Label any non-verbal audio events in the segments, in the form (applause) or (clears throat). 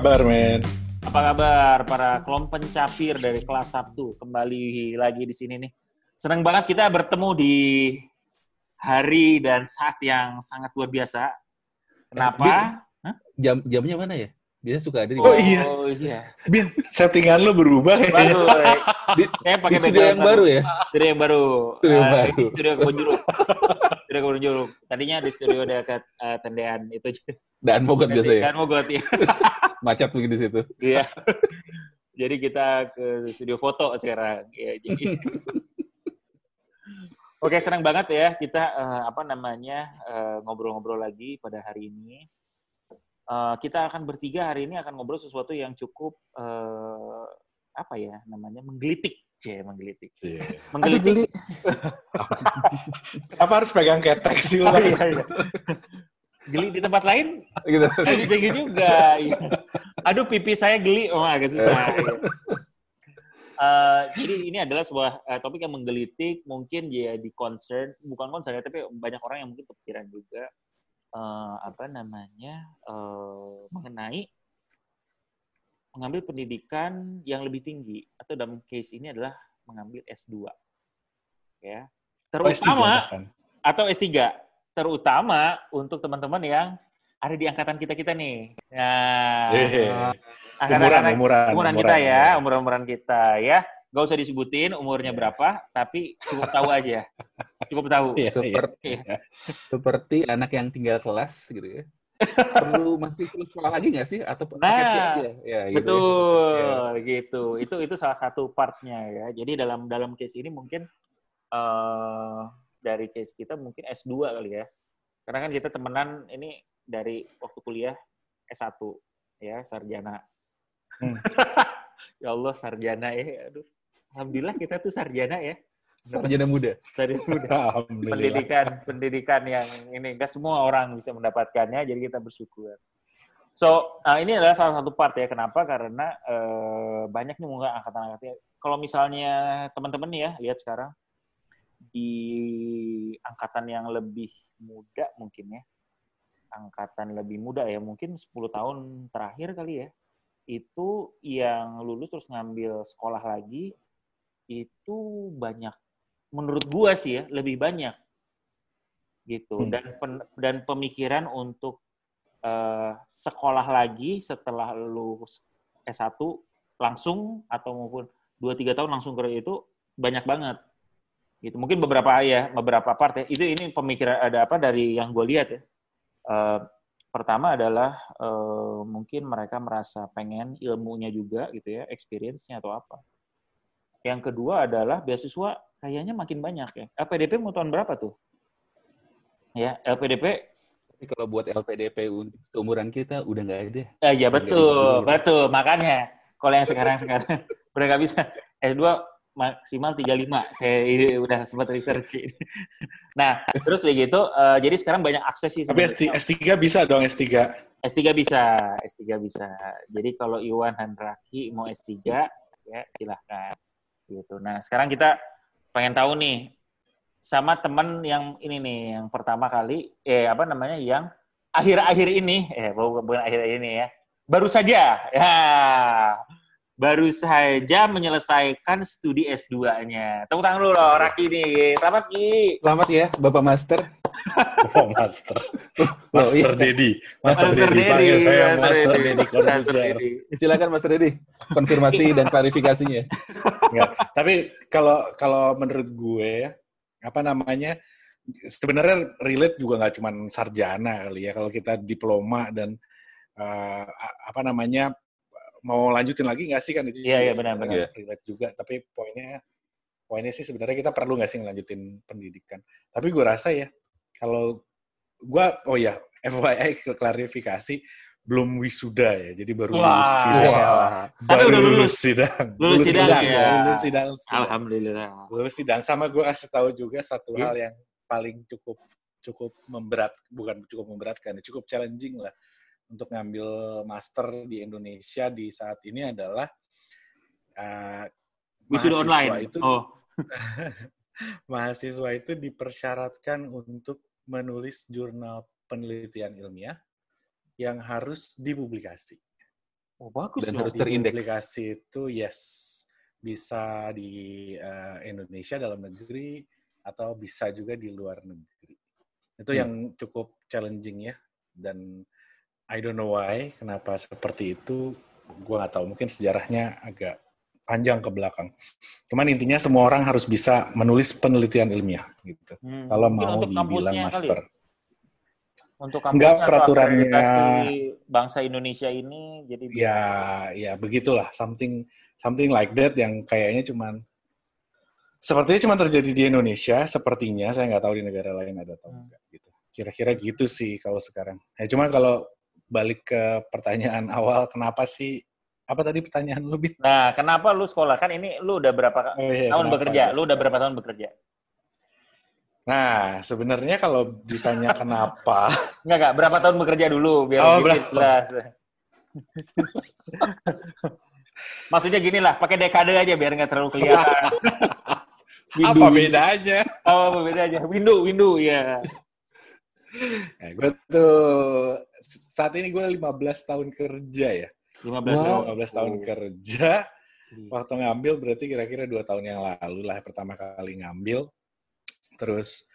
kabar, men? Apa kabar para kelom pencapir dari kelas Sabtu? Kembali lagi di sini nih. Senang banget kita bertemu di hari dan saat yang sangat luar biasa. Kenapa? Hah? Jam jamnya mana ya? Biasanya suka ada di Oh, iya. Oh iya. Bin, settingan lu berubah kayaknya. Baru. Di, Saya di pakai studio background yang baru ya. Studio yang baru. Studio yang Eh, baru. ini Studio kebun (laughs) studio kebun jeruk. Tadinya di studio dekat eh, tendean itu. Dan mogot biasa ya. Kan mau gue Macet di situ. Iya. jadi kita ke studio foto sekarang. Ya, jadi. (laughs) Oke, senang banget ya kita eh, apa namanya eh, ngobrol-ngobrol lagi pada hari ini. Eh, kita akan bertiga hari ini akan ngobrol sesuatu yang cukup eh, apa ya namanya menggelitik, cie menggelitik. Iya. (laughs) Menggelitik. Kenapa harus pegang ketek sih? Oh, iya, iya. Geli di tempat lain Gitu. (laughs) Bisa gitu juga. Iya. Aduh, pipi saya geli. Oh, agak susah. Iya. Eh, jadi ini adalah sebuah eh, topik yang menggelitik, mungkin jadi concern, bukan concern ya, tapi banyak orang yang mungkin kepikiran juga eh, apa namanya eh, mengenai mengambil pendidikan yang lebih tinggi atau dalam case ini adalah mengambil S2. Ya. S3 Terutama bahkan. atau S3 terutama untuk teman-teman yang ada di angkatan kita-kita nih. Nah, Eh, angkatan umuran, umuran, umuran kita ya, umuran-umuran kita ya. Gak usah disebutin umurnya Iya. berapa, tapi cukup tahu aja. (laughs) Cukup tahu. Iya, iya. Seperti seperti anak yang tinggal kelas gitu ya. Perlu masih perlu sekolah lagi nggak sih atau Nah, aja? Ya, gitu ya. Betul, gitu. Itu itu salah satu partnya ya. Jadi dalam dalam case ini mungkin eh dari case kita mungkin S2 kali ya. Karena kan kita temenan ini dari waktu kuliah S1 ya, sarjana. Hmm. (laughs) ya Allah, sarjana ya. Aduh. Alhamdulillah kita tuh sarjana ya. Sarjana muda. Sarjana muda. (laughs) Pendidikan pendidikan yang ini nggak semua orang bisa mendapatkannya jadi kita bersyukur. So uh, ini adalah salah satu part ya kenapa? Karena uh, banyak nih mungkin angkatan-angkatan. Kalau misalnya teman-teman nih ya lihat sekarang di angkatan yang lebih muda mungkin ya angkatan lebih muda ya mungkin 10 tahun terakhir kali ya itu yang lulus terus ngambil sekolah lagi itu banyak menurut gua sih ya lebih banyak gitu Hmm. dan pen- dan pemikiran untuk eh, sekolah lagi setelah lulus S1 langsung atau maupun 2 3 tahun langsung ke itu banyak banget. Gitu. Mungkin beberapa ya, beberapa part ya. Itu ini pemikiran ada apa dari yang gue lihat ya. Eh, pertama adalah eh, mungkin mereka merasa pengen ilmunya juga gitu ya, experience-nya atau apa. Yang kedua adalah beasiswa kayaknya makin banyak ya. LPDP mau tahun berapa tuh? Ya, LPDP Tapi kalau buat LPDP untuk seumuran kita udah nggak ada. Eh, ya Udah betul, betul. Makanya kalau yang sekarang-sekarang (laughs) udah nggak bisa. S2 maksimal 35. Saya ini udah sempat research. (laughs) nah, terus kayak gitu. eh, jadi sekarang banyak akses sih. Tapi sebenarnya. S3, S3 bisa dong, S3. S3 bisa, S3 bisa. Jadi kalau Iwan Handraki mau S3, ya silahkan. Gitu. Nah, sekarang kita pengen tahu nih, sama teman yang ini nih, yang pertama kali, eh apa namanya, yang akhir-akhir ini, eh bukan, bukan akhir ini ya, baru saja, ya, baru saja menyelesaikan studi S2-nya. Tepuk tangan dulu loh, Raki nih. Selamat, Ki. Selamat ya, Bapak Master. (laughs) Oh, Master. Master iya. Dedi. Master Master Dedi. Panggil saya Master Master Dedi. Dedi Master Corbuzier. Dedi. Silakan Mas Dedi, konfirmasi dan klarifikasinya. Enggak. Tapi kalau kalau menurut gue ya, apa namanya? Sebenarnya relate juga nggak cuma sarjana kali ya. Kalau kita diploma dan a- apa namanya mau lanjutin lagi nggak sih kan itu? Iya, iya, benar, sebenarnya benar. Relate juga. Tapi poinnya poinnya sih sebenarnya kita perlu nggak sih ngelanjutin pendidikan. Tapi gue rasa ya kalau gue oh (laughs) ya FYI ke klarifikasi belum wisuda ya. Jadi baru Wah. lulus sidang. Wah. Tapi Baru udah lulus. lulus sidang. Lulus sidang, ya. Lulus sidang. sidang. Alhamdulillah. Lulus sidang sama gue kasih tahu juga satu Iya. hal yang paling cukup cukup memberat bukan cukup memberatkan cukup challenging lah untuk ngambil master di Indonesia di saat ini adalah uh, Wisuda online. itu oh, (laughs) mahasiswa itu dipersyaratkan untuk menulis jurnal penelitian ilmiah yang harus dipublikasi. Oh, bagus Dan harus terindeks. Dipublikasi itu yes bisa di eh, Indonesia dalam negeri atau bisa juga di luar negeri. Itu Hmm. yang cukup challenging ya dan I don't know why kenapa seperti itu. Gua nggak tahu mungkin sejarahnya agak panjang ke belakang. Cuman intinya semua orang harus bisa menulis penelitian ilmiah gitu. Hmm, Kalau mungkin mau untuk dibilang kali master. ya? Untuk Enggak, peraturannya- bangsa Indonesia ini jadi Ya, ya begitulah something something like that yang kayaknya cuman sepertinya cuma terjadi di Indonesia sepertinya saya nggak tahu di negara lain ada atau Hmm. enggak gitu. Kira-kira gitu sih kalau sekarang. Ya cuma kalau balik ke pertanyaan (laughs) awal kenapa sih apa tadi pertanyaan lu Bin? Nah, kenapa lu sekolah? Kan ini lu udah berapa Oh, iya, tahun bekerja? harus Lu udah berapa tahun bekerja? Nah, sebenarnya kalau ditanya (laughs) kenapa, Enggak, enggak. Berapa tahun bekerja dulu biar Oh, lebih jelas. Maksudnya gini lah, pakai dekade aja biar nggak terlalu kelihatan. (laughs) apa bedanya? Oh, apa beda aja. Window, window, ya. Eh, gue tuh saat ini gue 15 tahun kerja ya. 15 Wow. tahun. 15 tahun Oh. kerja. Waktu ngambil berarti kira-kira dua tahun yang lalu lah pertama kali ngambil. Terus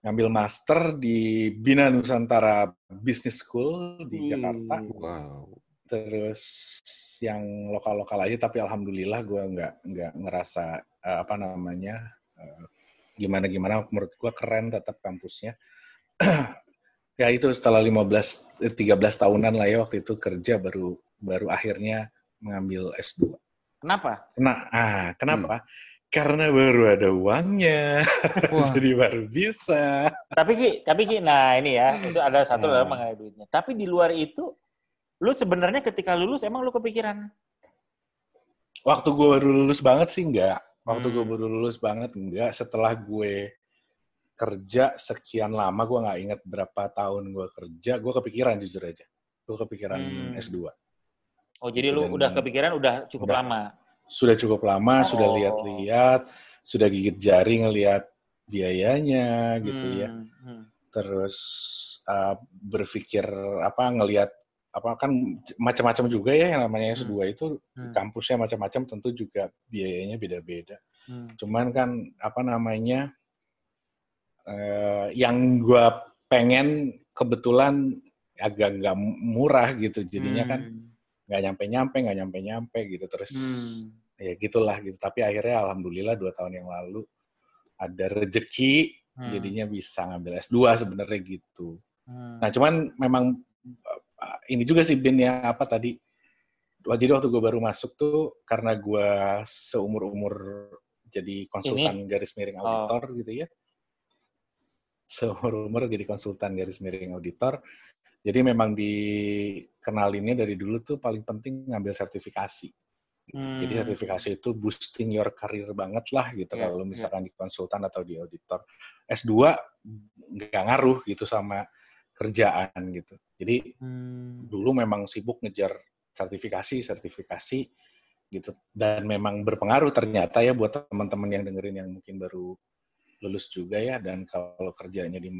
ngambil master di Bina Nusantara Business School di Hmm. Jakarta. Wow. Terus yang lokal-lokal aja, tapi alhamdulillah gue nggak nggak ngerasa eh, apa namanya eh, gimana-gimana. Menurut gue keren tetap kampusnya. (clears throat) ya itu setelah 15 eh, 13 tahunan lah ya waktu itu kerja baru baru akhirnya mengambil S2. Kenapa? Nah, ah, kenapa? Karena baru ada uangnya, (laughs) Wah. jadi baru bisa. Tapi Ki, tapi Ki, nah ini ya, itu ada satu Nah. dalam mengenai duitnya. Tapi di luar itu, lu sebenarnya ketika lulus emang lu kepikiran Waktu gue baru lulus banget sih enggak. Waktu gue Hmm. baru lulus banget enggak. Setelah gue kerja sekian lama, gue nggak ingat berapa tahun gue kerja, gue kepikiran jujur aja. Gue kepikiran Hmm. S2. Oh, jadi lu Dan- udah kepikiran udah cukup Udah. lama. Sudah cukup lama, sudah Oh. lihat-lihat, sudah gigit jari ngelihat biayanya gitu ya. Hmm, hmm. terus uh, berpikir apa ngelihat apa kan macam-macam juga ya yang namanya S2 itu Hmm. kampusnya macam-macam tentu juga biayanya beda-beda. Hmm. Cuman kan apa namanya eh, yang gua pengen kebetulan agak nggak murah gitu jadinya kan Nggak nyampe-nyampe nggak nyampe-nyampe gitu terus Hmm. ya gitulah gitu tapi akhirnya alhamdulillah dua tahun yang lalu ada rejeki Hmm. jadinya bisa ngambil S2 sebenarnya gitu. Hmm. Nah, cuman memang uh, ini juga sih Bin ya apa tadi jadi waktu gue baru masuk tuh karena gue seumur-umur jadi konsultan garis miring Oh. auditor gitu ya. Seumur-umur jadi konsultan garis miring auditor. Jadi memang dikenalinnya dari dulu tuh paling penting ngambil sertifikasi. Gitu. Jadi Hmm. sertifikasi itu boosting your career banget lah gitu Iya, kalau iya. misalkan di konsultan atau di auditor. S2 nggak ngaruh gitu sama kerjaan gitu. Jadi Hmm. dulu memang sibuk ngejar sertifikasi, sertifikasi gitu. Dan memang berpengaruh ternyata ya buat teman-teman yang dengerin yang mungkin baru lulus juga ya dan kalau kerjanya di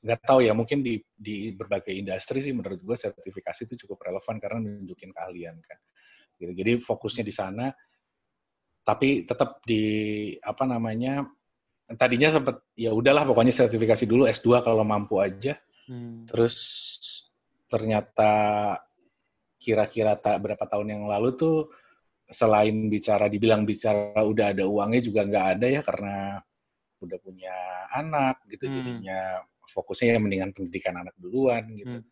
nggak tahu ya mungkin di di berbagai industri sih menurut gue sertifikasi itu cukup relevan karena nunjukin keahlian kan. Gitu. Jadi fokusnya di sana tapi tetap di apa namanya tadinya sempat ya udahlah pokoknya sertifikasi dulu S2 kalau mampu aja Hmm. Terus ternyata kira-kira tak berapa tahun yang lalu tuh selain bicara dibilang bicara udah ada uangnya juga nggak ada ya karena udah punya anak gitu Hmm. jadinya fokusnya ya mendingan pendidikan anak duluan gitu.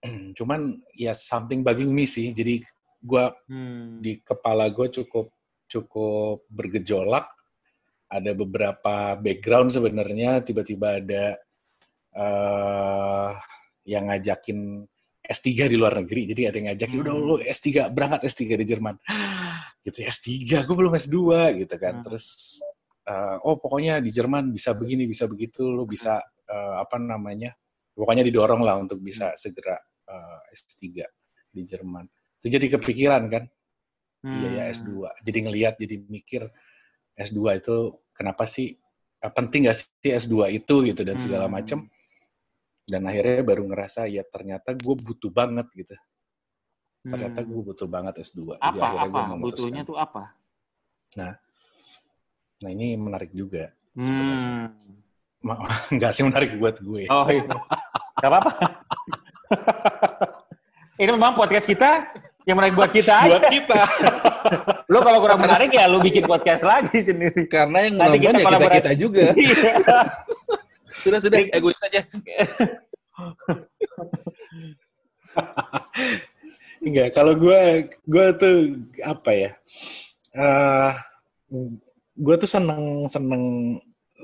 (clears throat) Cuman ya something bugging me sih. Jadi gua Hmm. di kepala gue cukup cukup bergejolak. Ada beberapa background sebenarnya tiba-tiba ada eh yang ngajakin S3 di luar negeri. Jadi ada yang ngajakin, udah Hmm. lu S3, berangkat S3 di Jerman. (gasps) gitu S3, gue belum S2 gitu kan. Hmm. Terus, eh, oh pokoknya di Jerman bisa begini, bisa begitu, lu bisa eh, apa namanya, pokoknya didorong lah untuk bisa segera eh, S3 di Jerman. Itu jadi kepikiran kan, iya ya Hmm. S2. Jadi ngelihat, jadi mikir S2 itu kenapa sih, eh, penting gak sih S2 itu gitu dan segala Hmm. macam dan akhirnya baru ngerasa ya ternyata gue butuh banget gitu ternyata Hmm. gue butuh banget S2 Jadi apa akhirnya apa gua memutuskan. butuhnya tuh apa? nah ini menarik juga sebenarnya. Hmm. Ma- (laughs) nggak sih menarik buat gue Oh iya. Gak apa-apa. Ini memang podcast kita yang menarik buat kita aja. buat kita Lo kalau kurang menarik ya lo bikin podcast lagi sendiri. Karena yang Nanti kita ya kita kita juga. (laughs) Iya. sudah sudah egois saja. Enggak, kalau gue gue tuh apa ya? eh gue tuh seneng seneng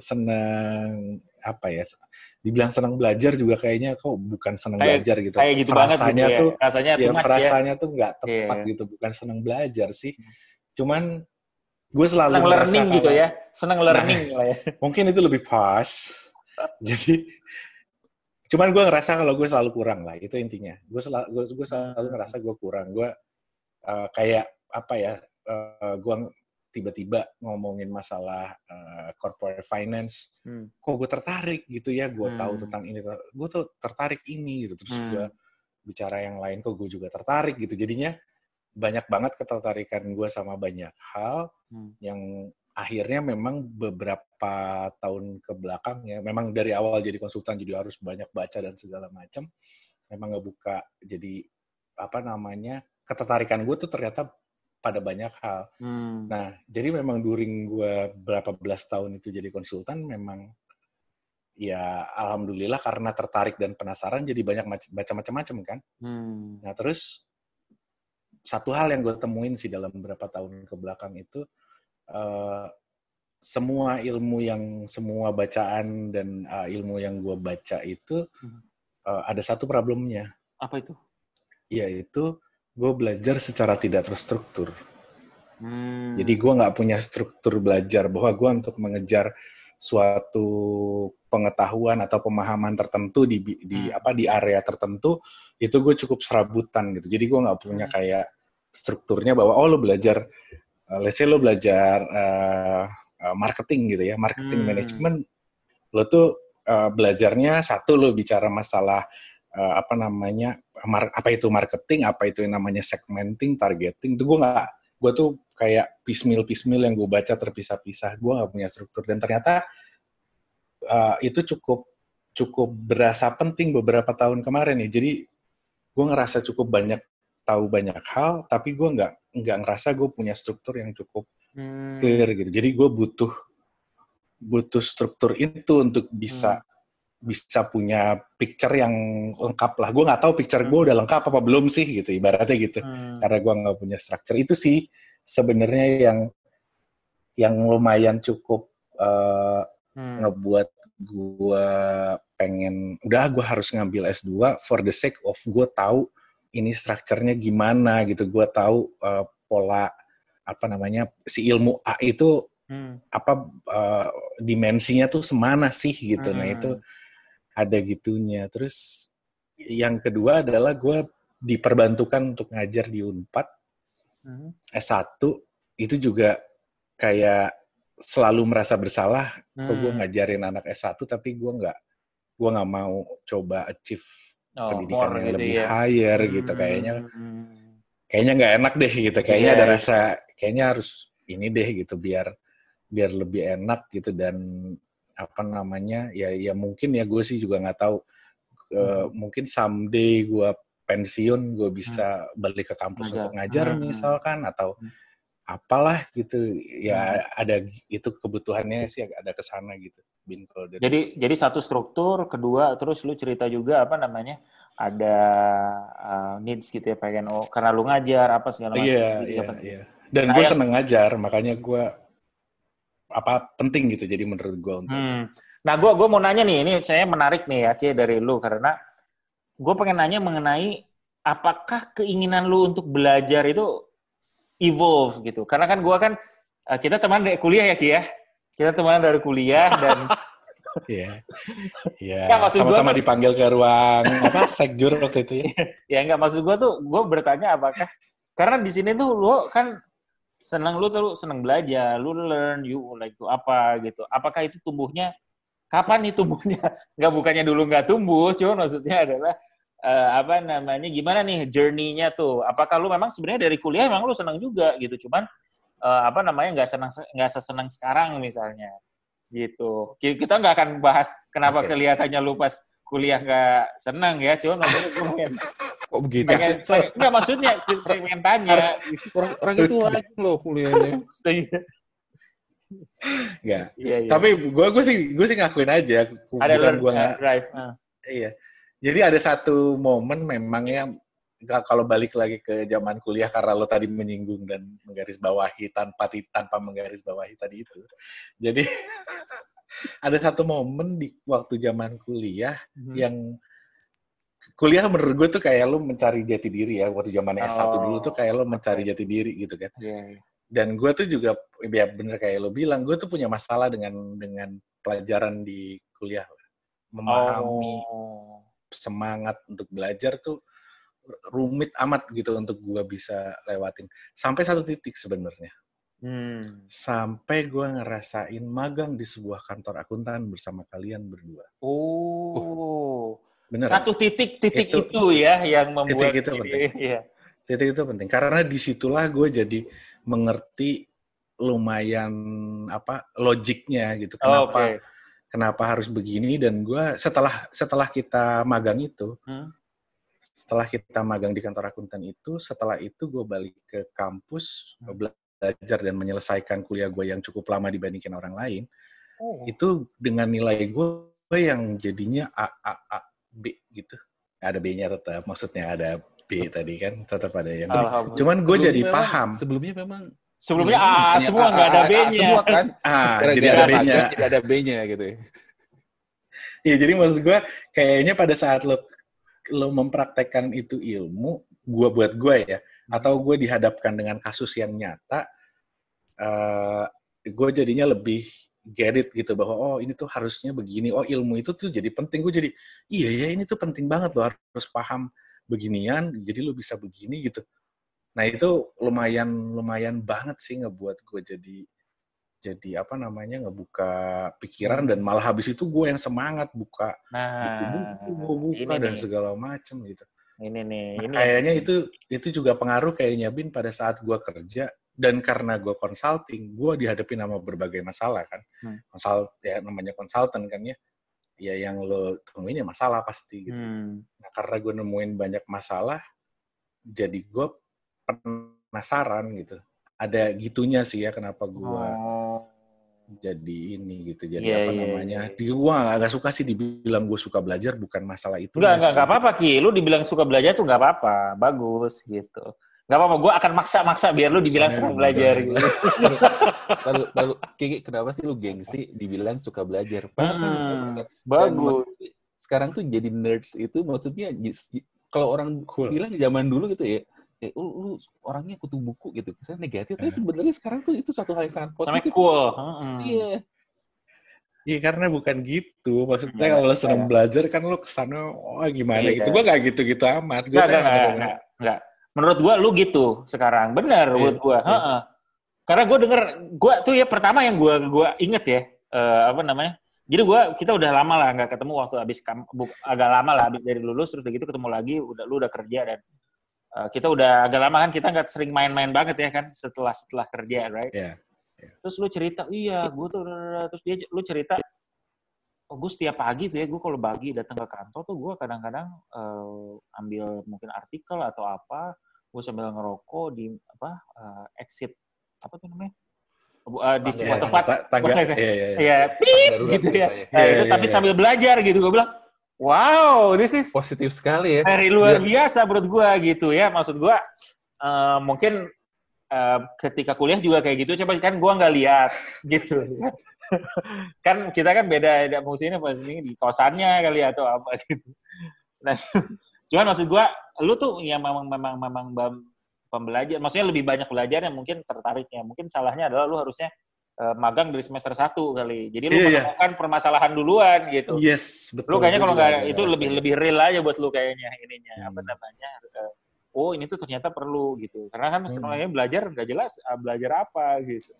seneng apa ya? Dibilang seneng belajar juga kayaknya kok bukan seneng Kayak- belajar gitu. Kayak gitu banget gitu Frasanya ya. tuh Rasanya ya too much ya. frasanya tuh nggak tepat Iya. Hmm. gitu, bukan seneng belajar sih. Cuman gue selalu Senang learning gitu ya. Senang learning lah ya. (laughs) Mungkin itu lebih pas. (laughs) Jadi cuman gue ngerasa kalau gue selalu kurang lah itu intinya gue selalu gue, gue selalu ngerasa gue kurang gue eh, kayak apa ya eh, gue tiba-tiba ngomongin masalah eh, corporate finance Hmm. kok gue tertarik gitu ya gue tahu Hmm. tentang ini gue tuh tertarik ini gitu terus Hmm. gue bicara yang lain kok gue juga tertarik gitu jadinya banyak banget ketertarikan gue sama banyak hal Hmm. yang akhirnya memang beberapa tahun ke belakang ya memang dari awal jadi konsultan jadi harus banyak baca dan segala macam memang ngebuka jadi apa namanya ketertarikan gue tuh ternyata pada banyak hal Hmm. nah jadi memang during gue berapa belas tahun itu jadi konsultan memang ya alhamdulillah karena tertarik dan penasaran jadi banyak baca macam-macam kan Hmm. Nah, terus satu hal yang gue temuin sih dalam beberapa tahun ke belakang itu eh, semua ilmu yang semua bacaan dan eh, ilmu yang gue baca itu Hmm. eh, ada satu problemnya, Apa itu? yaitu gue belajar secara tidak terstruktur. Hmm. Jadi gue nggak punya struktur belajar bahwa gue untuk mengejar suatu pengetahuan atau pemahaman tertentu di di Hmm. apa di area tertentu itu gue cukup serabutan gitu. Jadi gue nggak punya Hmm. kayak strukturnya bahwa oh lo belajar, uh, let's say lo belajar uh, marketing gitu ya, marketing Hmm. management, lo tuh uh, belajarnya satu lo bicara masalah uh, apa namanya mar- apa itu marketing, apa itu yang namanya segmenting, targeting, itu gue nggak gue tuh kayak piecemeal piecemeal yang gue baca terpisah-pisah gue nggak punya struktur. Dan ternyata uh, itu cukup cukup berasa penting beberapa tahun kemarin ya. Jadi gue ngerasa cukup banyak tahu banyak hal tapi gue nggak nggak ngerasa gue punya struktur yang cukup Hmm. clear gitu. Jadi gue butuh butuh struktur itu untuk bisa bisa punya picture yang lengkap lah gue nggak tahu picture gue udah lengkap apa belum sih gitu ibaratnya gitu Hmm. karena gue nggak punya structure itu sih sebenarnya yang yang lumayan cukup eh, Hmm. ngebuat gue pengen udah gue harus ngambil S2 for the sake of gue tahu ini strukturnya gimana gitu gue tahu eh, pola apa namanya si ilmu A itu Hmm. apa eh, dimensinya tuh semana sih gitu nah Hmm. itu ada gitunya terus yang kedua adalah gue diperbantukan untuk ngajar di Unpad Hmm. S1 itu juga kayak selalu merasa bersalah kok gue Hmm. ngajarin anak S1 tapi gue nggak gue nggak mau coba achieve Oh, pendidikan yang gitu lebih ya. higher gitu Hmm. kayaknya kayaknya nggak enak deh gitu kayaknya Iya, ada iya. rasa kayaknya harus ini deh gitu biar biar lebih enak gitu dan apa namanya ya ya mungkin ya gue sih juga nggak tahu Hmm. mungkin someday gue pensiun gue bisa balik ke kampus Ngajar. untuk ngajar Hmm. misalkan atau Hmm. apalah gitu ya ada itu kebutuhannya sih ada ke sana gitu bin kalau dari Jadi jadi satu struktur, kedua terus lu cerita juga apa namanya ada uh, needs gitu ya pengen oh karena lu ngajar apa segala macam. Iya, itu juga iya, penting. iya. Dan Nah, gue seneng ngajar, makanya gue apa penting gitu. Jadi menurut gue untuk Hmm. Nah, gue gua mau nanya nih, ini saya menarik nih ya, Cie, dari lu karena gue pengen nanya mengenai apakah keinginan lu untuk belajar itu evolve gitu. Karena kan gue kan eh, kita teman dari kuliah ya, Ki ya. Kita teman dari kuliah dan (laughs) (laughs) Iya, iya. Ya, Sama-sama tuh- dipanggil ke ruang apa sekjur waktu itu ya. (laughs) ya nggak maksud gue tuh gue bertanya apakah karena di sini tuh lu kan seneng lu tuh seneng belajar, lu learn, you like to apa gitu. Apakah itu tumbuhnya kapan nih tumbuhnya? (laughs) Nggak bukannya dulu nggak tumbuh, cuma maksudnya adalah uh, apa namanya gimana nih journey-nya tuh? Apakah lu memang sebenarnya dari kuliah memang lu senang juga gitu, cuman uh, apa namanya nggak senang nggak sesenang sekarang misalnya gitu. Kita nggak akan bahas kenapa okay. kelihatannya lu pas kuliah nggak senang ya, cuma maksudnya gue pengen (laughs) kok begitu pengen, (laughs) pengen, nggak maksudnya pengen tanya orang, orang itu lagi loh kuliahnya (laughs) Enggak. Iya, iya. Tapi gue gue sih gue sih ngakuin aja. Ada learn gua uh, drive. Uh. Iya. Jadi ada satu momen memangnya kalau balik lagi ke zaman kuliah karena lo tadi menyinggung dan menggaris bawahi tanpa tanpa menggaris bawahi tadi itu. Jadi ada satu momen di waktu zaman kuliah hmm. yang kuliah menurut gue tuh kayak lo mencari jati diri ya waktu zaman S1 oh. dulu tuh kayak lo mencari jati diri gitu kan. Yeah, yeah dan gue tuh juga ya bener kayak lo bilang gue tuh punya masalah dengan dengan pelajaran di kuliah memahami oh. semangat untuk belajar tuh rumit amat gitu untuk gue bisa lewatin sampai satu titik sebenarnya hmm. sampai gue ngerasain magang di sebuah kantor akuntan bersama kalian berdua oh uh, bener satu titik titik itu, itu ya yang membuat titik itu ini, penting ya. titik itu penting karena di situlah gue jadi mengerti lumayan apa logiknya gitu kenapa oh, okay. kenapa harus begini dan gue setelah setelah kita magang itu hmm? setelah kita magang di kantor akuntan itu setelah itu gue balik ke kampus hmm. Belajar dan menyelesaikan kuliah gue yang cukup lama dibandingkan orang lain oh. itu dengan nilai gue yang jadinya A A A B gitu. Ada B-nya tetap maksudnya ada B tadi kan tetap ada yang cuman gue jadi memang, paham. sebelumnya memang sebelumnya A semua nggak ada B-nya. semua kan? Ah jadi ada B-nya. tidak ada B-nya gitu Iya jadi maksud gue kayaknya pada saat lo lo mempraktekkan itu ilmu gue buat gue ya atau gue dihadapkan dengan kasus yang nyata uh, eh, gue jadinya lebih get it gitu bahwa oh ini tuh harusnya begini. Oh ilmu itu tuh jadi penting. Gue jadi iya ya ini tuh penting banget lo harus paham beginian jadi lu bisa begini gitu. Nah itu lumayan lumayan banget sih ngebuat gue jadi jadi apa namanya ngebuka pikiran dan malah habis itu gue yang semangat buka nah, buku-buku buka dan nih. segala macem gitu. Ini nih nah, ini kayaknya itu itu juga pengaruh kayaknya bin pada saat gue kerja dan karena gue consulting gue dihadapi sama berbagai masalah kan hmm. konsult ya namanya konsultan kan ya ya yang lo temuin ya masalah pasti gitu. Hmm. Nah karena gue nemuin banyak masalah, jadi gue penasaran gitu. Ada gitunya sih ya kenapa gue oh. jadi ini gitu. Jadi yeah, apa yeah, namanya? Yeah. Di gue agak suka sih dibilang gue suka belajar bukan masalah itu. Enggak enggak apa-apa Ki. Lu dibilang suka belajar tuh enggak apa-apa, bagus gitu. Gak apa-apa, gue akan maksa-maksa biar lu dibilang suka belajar. Gitu. lalu, lalu Kiki, kenapa sih lu gengsi dibilang suka belajar? Hmm, bagus. Sekarang tuh jadi nerds itu maksudnya kalau orang cool. bilang zaman dulu gitu ya, eh, lu, lu orangnya kutu buku gitu. Saya negatif, tapi sebenarnya sekarang tuh itu satu hal yang sangat positif. cool. Iya. Iya karena bukan gitu. Maksudnya kalau lo senang belajar kan lo ke sana, oh gimana iya. gitu. Gue gak gitu-gitu amat. Gue gak, gak, gak, gak. Menurut gua lu gitu sekarang. Benar yeah, menurut gua. Yeah. Karena gua denger gua tuh ya pertama yang gua gua inget ya uh, apa namanya? Jadi gua kita udah lama lah nggak ketemu waktu abis kam, bu, agak lama lah abis dari lulus terus begitu ketemu lagi udah lu udah kerja dan uh, kita udah agak lama kan kita nggak sering main-main banget ya kan setelah setelah kerja right? Yeah. Yeah. Terus lu cerita, iya, gue tuh, terus dia, lu cerita, oh gue setiap pagi tuh ya gue kalau pagi datang ke kantor tuh gue kadang-kadang uh, ambil mungkin artikel atau apa gue sambil ngerokok di apa uh, exit apa tuh namanya? Uh, di sebuah tempat. tangga. Ya ya ya gitu ya, ya, nah, itu tapi sambil belajar gitu. Gue bilang wow this is positif sekali ya. dari luar biasa menurut gue gitu ya. Maksud gue uh, mungkin uh, ketika kuliah juga kayak gitu. Coba kan gue nggak lihat (laughs) gitu. Kan kita kan beda ada musimnya pas ini di kosannya kali atau apa gitu. Nah (laughs) Cuman maksud gue, lu tuh yang memang memang memang pembelajar, maksudnya lebih banyak belajar yang mungkin tertariknya. Mungkin salahnya adalah lu harusnya uh, magang dari semester satu kali. Jadi lu yeah, menemukan yeah. permasalahan duluan gitu. Yes, betul. Lu kayaknya kalau nggak itu lebih lebih real aja buat lu kayaknya ininya hmm. apa namanya. Uh, oh ini tuh ternyata perlu gitu. Karena kan hmm. belajar nggak jelas uh, belajar apa gitu.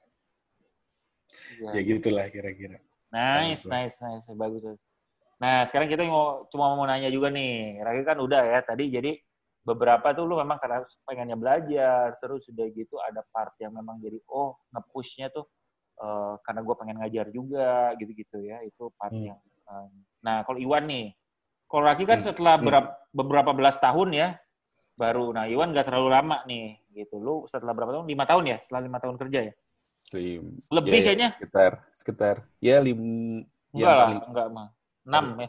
Ya, ya gitulah kira-kira. Nice, nice, nice, bagus. Nah, sekarang kita mau cuma mau nanya juga nih. Ragi kan udah ya tadi jadi beberapa tuh lu memang karena pengennya belajar, terus udah gitu ada part yang memang jadi oh ngepushnya tuh uh, karena gue pengen ngajar juga gitu-gitu ya itu part hmm. yang. Um, nah kalau Iwan nih, kalau Raki kan hmm. setelah hmm. berapa, beberapa belas tahun ya baru. Nah Iwan nggak terlalu lama nih gitu. Lu setelah berapa tahun? Lima tahun ya? Setelah lima tahun kerja ya? Lim, Lebih ya, kayaknya. Sekitar, sekitar. Ya, lim, enggak ya, lah, enggak mah. Enam ya.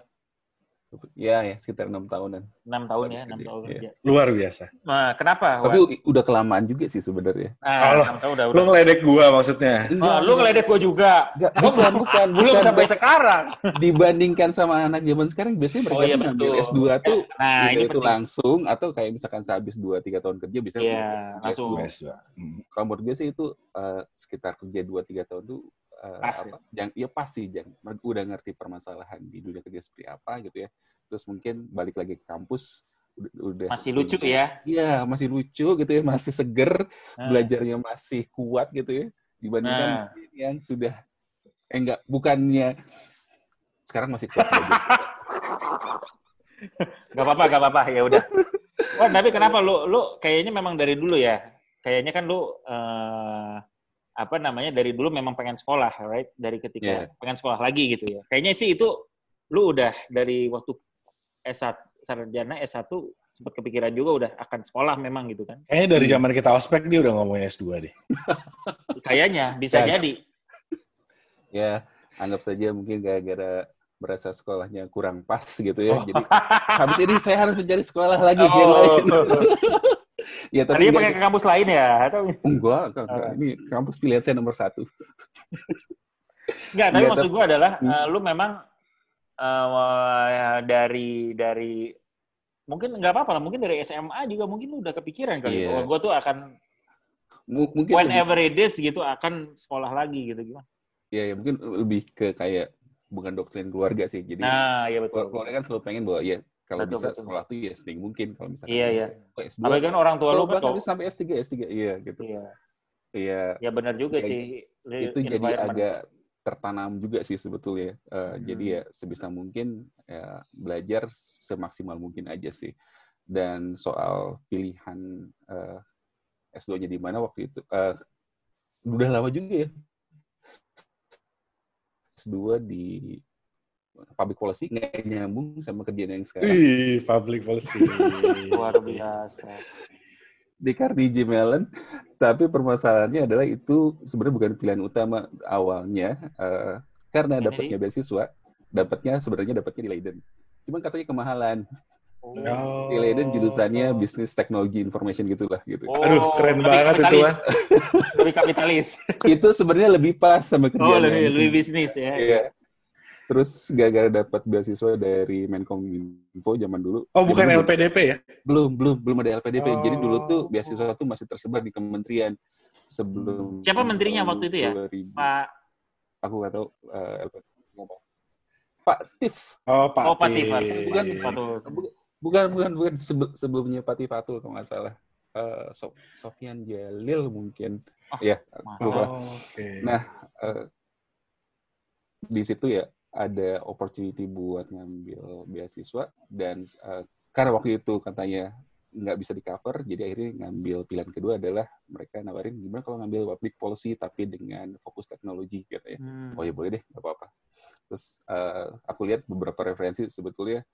Ya, ya sekitar enam tahunan. Enam tahun ya, enam tahun kerja. Luar biasa. Nah, kenapa? Tapi Wan? udah kelamaan juga sih sebenarnya. Nah, tahun udah, udah. Lu ngeledek gua maksudnya? Enggak, oh, lu ngeledek gua juga. Enggak, bukan, bukan, Belum bukan, sampai sekarang. Dibandingkan sama anak zaman sekarang, biasanya mereka oh, iya, ngambil S2 tuh nah, ini itu langsung, atau kayak misalkan sehabis 2-3 tahun kerja, bisa yeah, langsung S2. Hmm. Kalau menurut gue sih itu uh, sekitar kerja 2-3 tahun tuh uh, pas, apa, ya? Yang, ya pasti, jangan udah ngerti permasalahan di dunia kerja seperti apa gitu ya terus mungkin balik lagi ke kampus udah masih lucu ya iya masih lucu gitu ya masih seger nah. belajarnya masih kuat gitu ya dibandingkan nah. yang sudah eh enggak bukannya sekarang masih kuat (laughs) Gak apa-apa, gak apa-apa. Ya udah. Wah, tapi kenapa lu lu kayaknya memang dari dulu ya? Kayaknya kan lu uh, apa namanya dari dulu memang pengen sekolah, right? Dari ketika yeah. pengen sekolah lagi gitu ya. Kayaknya sih itu lu udah dari waktu S1 sarjana S1 sempat kepikiran juga udah akan sekolah memang gitu kan. Kayaknya dari zaman kita ospek dia udah ngomongin S2 deh. (laughs) Kayaknya bisa ya. jadi. Ya, anggap saja mungkin gara-gara berasa sekolahnya kurang pas gitu ya. Oh. Jadi habis ini saya harus mencari sekolah lagi oh. yang lain. Ya, tapi Tadinya pakai ke kampus lain ya? Atau... Enggak, enggak, ini kampus pilihan saya nomor satu. Enggak, tapi ya, maksud gue adalah, hmm. uh, lu memang uh, dari dari mungkin nggak apa-apa lah mungkin dari SMA juga mungkin lu udah kepikiran kali yeah. bahwa gue tuh akan M mungkin whenever it is gitu akan sekolah lagi gitu gimana? Iya, ya, mungkin lebih ke kayak bukan doktrin keluarga sih. Jadi nah, iya betul. Keluarga kan selalu pengen bahwa ya kalau betul, bisa betul. sekolah tuh ya setinggi mungkin kalau misalnya iya, iya. S2. Apalagi kan orang tua lu kan sampai S3 S3 iya gitu. Iya. Iya. Ya benar juga ya, sih. Itu jadi agak tertanam juga sih sebetulnya. Uh, hmm. Jadi ya sebisa mungkin ya, belajar semaksimal mungkin aja sih. Dan soal pilihan uh, eh, S2-nya di mana waktu itu, uh, udah lama juga ya. S2 di public policy nggak nyambung sama kerjaan yang sekarang. Ih, public policy. (laughs) Luar biasa di Carnegie Mellon, tapi permasalahannya adalah itu sebenarnya bukan pilihan utama awalnya uh, karena dapatnya beasiswa, dapatnya sebenarnya dapatnya di Leiden. Cuman katanya kemahalan. Oh. Di Leiden jurusannya bisnis teknologi information gitulah gitu. Oh, Aduh, keren banget itu kan. lebih kapitalis. (laughs) itu sebenarnya lebih pas sama kerjaan. Oh, lebih, lebih bisnis ya. Iya. Terus gara-gara dapat beasiswa dari Menkominfo zaman dulu. Oh, bukan LPDP ya? Belum, belum, belum ada LPDP. Oh. Jadi dulu tuh beasiswa tuh masih tersebar di kementerian sebelum Siapa menterinya waktu itu ya? 2000. Pak Aku nggak tahu uh, eh, LPDP. Pak Tif. Oh, Pak oh, Pak Tif. Bukan, bukan, bukan, bukan, bukan. Sebelumnya Pak Tif Fatul kalau nggak salah. Uh, Sofian Jalil mungkin. Oh, ya. Oh, okay. Nah, uh, di situ ya ada opportunity buat ngambil beasiswa dan uh, karena waktu itu katanya nggak bisa di cover, jadi akhirnya ngambil pilihan kedua adalah mereka nawarin gimana kalau ngambil public policy tapi dengan fokus teknologi gitu ya. Hmm. Oh ya boleh deh, nggak apa-apa. Terus uh, aku lihat beberapa referensi sebetulnya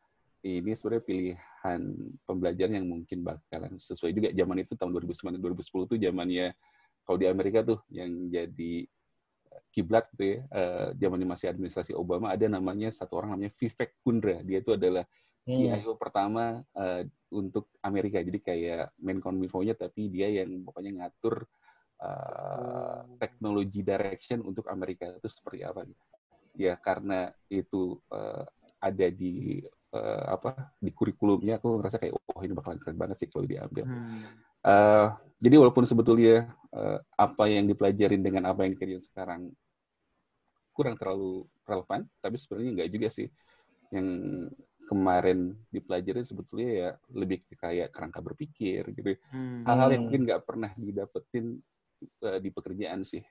ini sebenarnya pilihan pembelajaran yang mungkin bakalan sesuai juga zaman itu tahun 2009 2010 tuh zamannya kalau di Amerika tuh yang jadi kiblat gitu ya, uh, zaman masih administrasi Obama ada namanya satu orang namanya Vivek Kundra. Dia itu adalah CIO hmm. pertama uh, untuk Amerika. Jadi kayak Menkominfo-nya tapi dia yang pokoknya ngatur uh, teknologi direction untuk Amerika itu seperti apa gitu. Ya karena itu uh, ada di uh, apa di kurikulumnya aku ngerasa kayak oh ini bakalan keren banget sih kalau diambil. Hmm. Uh, jadi walaupun sebetulnya uh, apa yang dipelajarin dengan apa yang dikerjain sekarang kurang terlalu relevan, tapi sebenarnya nggak juga sih. Yang kemarin dipelajari sebetulnya ya lebih kayak kerangka berpikir gitu. Hmm. Hal-hal yang mungkin nggak pernah didapetin uh, di pekerjaan sih.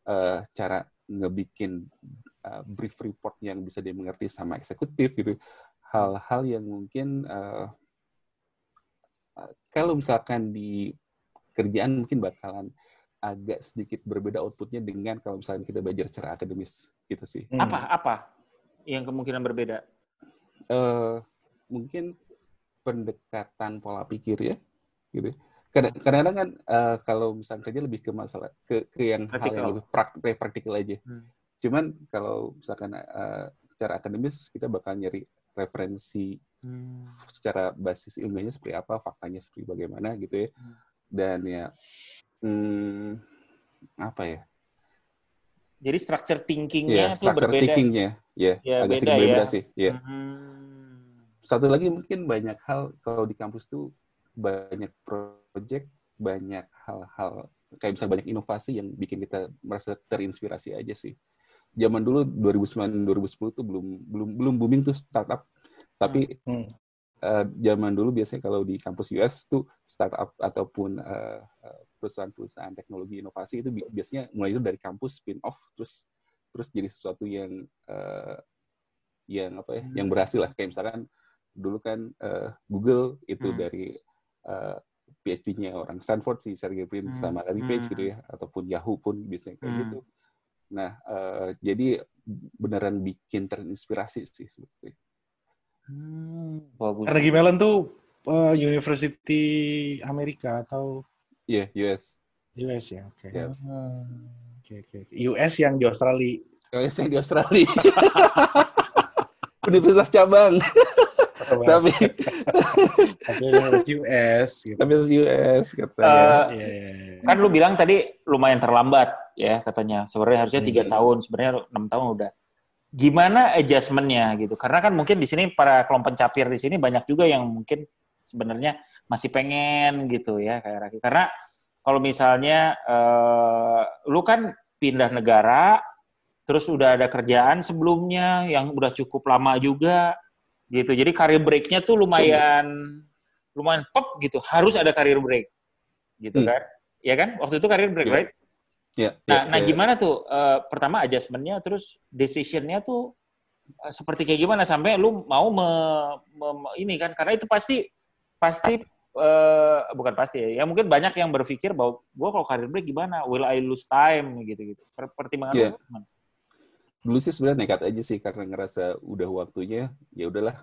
Uh, cara ngebikin uh, brief report yang bisa dimengerti sama eksekutif gitu hal-hal yang mungkin uh, kalau misalkan di kerjaan mungkin bakalan agak sedikit berbeda outputnya dengan kalau misalnya kita belajar secara akademis gitu sih. Hmm. Apa apa yang kemungkinan berbeda? Uh, mungkin pendekatan pola pikir ya, gitu. Kadang-kadang kan uh, kalau misalnya kerja lebih ke masalah ke, ke yang praktikal. hal yang lebih praktik, praktikal aja. Hmm. Cuman kalau misalkan uh, secara akademis kita bakal nyari referensi hmm. secara basis ilmiahnya seperti apa, faktanya seperti bagaimana gitu ya. Hmm. Dan ya hmm, apa ya? Jadi structure thinkingnya yeah, itu structure berbeda. thinkingnya, ya, yeah, agak sedikit berbeda ya. sih. Ya. Hmm. Satu lagi mungkin banyak hal kalau di kampus tuh banyak project, banyak hal-hal kayak bisa banyak inovasi yang bikin kita merasa terinspirasi aja sih. Zaman dulu 2009 2010 tuh belum belum belum booming tuh startup. Tapi hmm. uh, zaman dulu biasanya kalau di kampus US tuh startup ataupun uh, perusahaan-perusahaan teknologi inovasi itu biasanya mulai itu dari kampus spin off terus terus jadi sesuatu yang uh, yang apa ya hmm. yang berhasil lah kayak misalkan dulu kan uh, Google itu hmm. dari uh, PhD-nya orang Stanford si Sergey Brin hmm. sama Larry Page hmm. gitu ya ataupun Yahoo pun biasanya kayak hmm. gitu nah uh, jadi beneran bikin terinspirasi sih sebetulnya hmm, bagus. Carnegie Mellon tuh uh, University Amerika atau Iya, yeah, US. US ya, oke. Okay. Yeah. Oke, oke. US yang di Australia. US yang di Australia. (laughs) Universitas cabang. tapi tapi US gitu. tapi US katanya uh, yeah. kan lu bilang tadi lumayan terlambat ya katanya sebenarnya harusnya tiga hmm. tahun sebenarnya enam tahun udah gimana adjustmentnya gitu karena kan mungkin di sini para kelompok capir di sini banyak juga yang mungkin sebenarnya masih pengen gitu ya kayak Raki. Karena kalau misalnya uh, lu kan pindah negara, terus udah ada kerjaan sebelumnya yang udah cukup lama juga gitu. Jadi karir breaknya tuh lumayan lumayan pop gitu. Harus ada karir break gitu hmm. kan? Ya kan? Waktu itu karir break, yeah. right? Yeah, nah, yeah, nah yeah. gimana tuh? Uh, pertama adjustmentnya, terus decisionnya tuh uh, seperti kayak gimana sampai lu mau me, me, me, ini kan? Karena itu pasti pasti uh, bukan pasti ya. Ya mungkin banyak yang berpikir bahwa gue kalau karir break gimana? Will I lose time gitu-gitu. Pertimbangan yeah. gimana? Dulu sih sebenarnya nekat aja sih karena ngerasa udah waktunya ya udahlah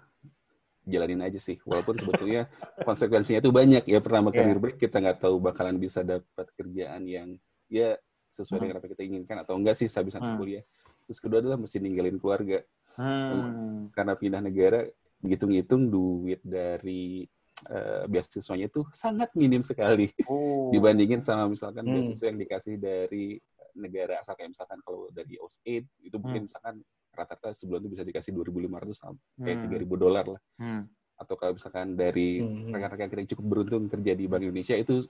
jalanin aja sih. Walaupun sebetulnya (laughs) konsekuensinya itu banyak ya. Pertama yeah. karir break kita nggak tahu bakalan bisa dapat kerjaan yang ya sesuai hmm. dengan apa kita inginkan atau enggak sih sehabis hmm. kuliah. Terus kedua adalah mesti ninggalin keluarga. Hmm. Karena pindah negara, ngitung-ngitung duit dari uh, beasiswanya itu sangat minim sekali oh. dibandingin sama misalkan hmm. beasiswa yang dikasih dari negara asal kayak misalkan kalau dari OSAID itu mungkin hmm. misalkan rata-rata sebulan itu bisa dikasih 2.500 sampai hmm. 3.000 dolar lah. Hmm. Atau kalau misalkan dari hmm. rekan-rekan kita yang cukup beruntung kerja di Bank Indonesia itu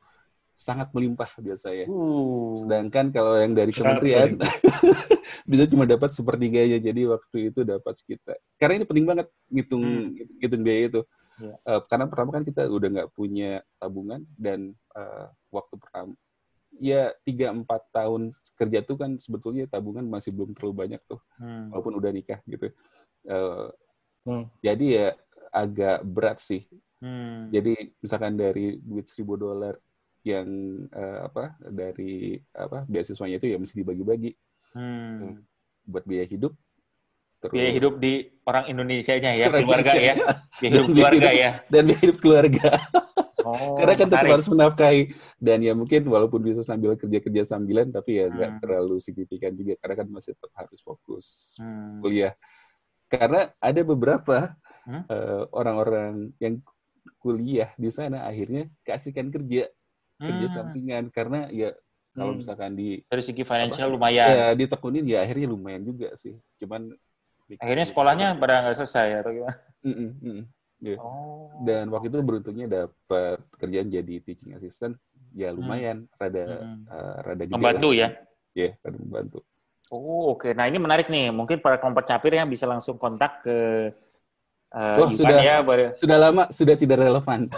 sangat melimpah biasanya. Uh. Sedangkan kalau yang dari kementerian (laughs) bisa cuma dapat sepertiganya. Jadi waktu itu dapat sekitar. Karena ini penting banget ngitung hmm. ngitung biaya itu. Yeah. Iya. Uh, karena pertama kan kita udah nggak punya tabungan dan uh, waktu pertama ya tiga empat tahun kerja tuh kan sebetulnya tabungan masih belum terlalu banyak tuh hmm. walaupun udah nikah gitu. Uh, hmm. Jadi ya agak berat sih. Hmm. Jadi misalkan dari duit seribu dolar yang uh, apa dari apa beasiswanya itu ya mesti dibagi-bagi hmm. buat biaya hidup Terus. Biaya hidup di orang Indonesia-nya ya, orang keluarga Indonesia. ya. Biaya hidup keluarga hidup, ya. Dan biaya hidup keluarga. Oh, Karena kan tetap harus menafkahi. Dan ya mungkin walaupun bisa sambil kerja-kerja sambilan, tapi ya nggak hmm. terlalu signifikan juga. Karena kan masih tetap harus fokus hmm. kuliah. Karena ada beberapa hmm? uh, orang-orang yang kuliah di sana akhirnya kasihkan kerja. Kerja hmm. sampingan. Karena ya kalau hmm. misalkan di dari segi financial apa, lumayan ya ditekunin ya akhirnya lumayan juga sih cuman Akhirnya sekolahnya pada nggak selesai atau gimana? Mm -mm, mm. Yeah. Oh. Dan waktu itu beruntungnya dapat kerjaan jadi teaching assistant, ya lumayan, hmm. rada hmm. Uh, rada gede Membantu lah. ya? Iya, yeah, rada membantu. Oh oke, okay. nah ini menarik nih. Mungkin para kelompok capir yang bisa langsung kontak ke Uh, oh, sudah ya, baru... sudah lama sudah tidak relevan. (laughs)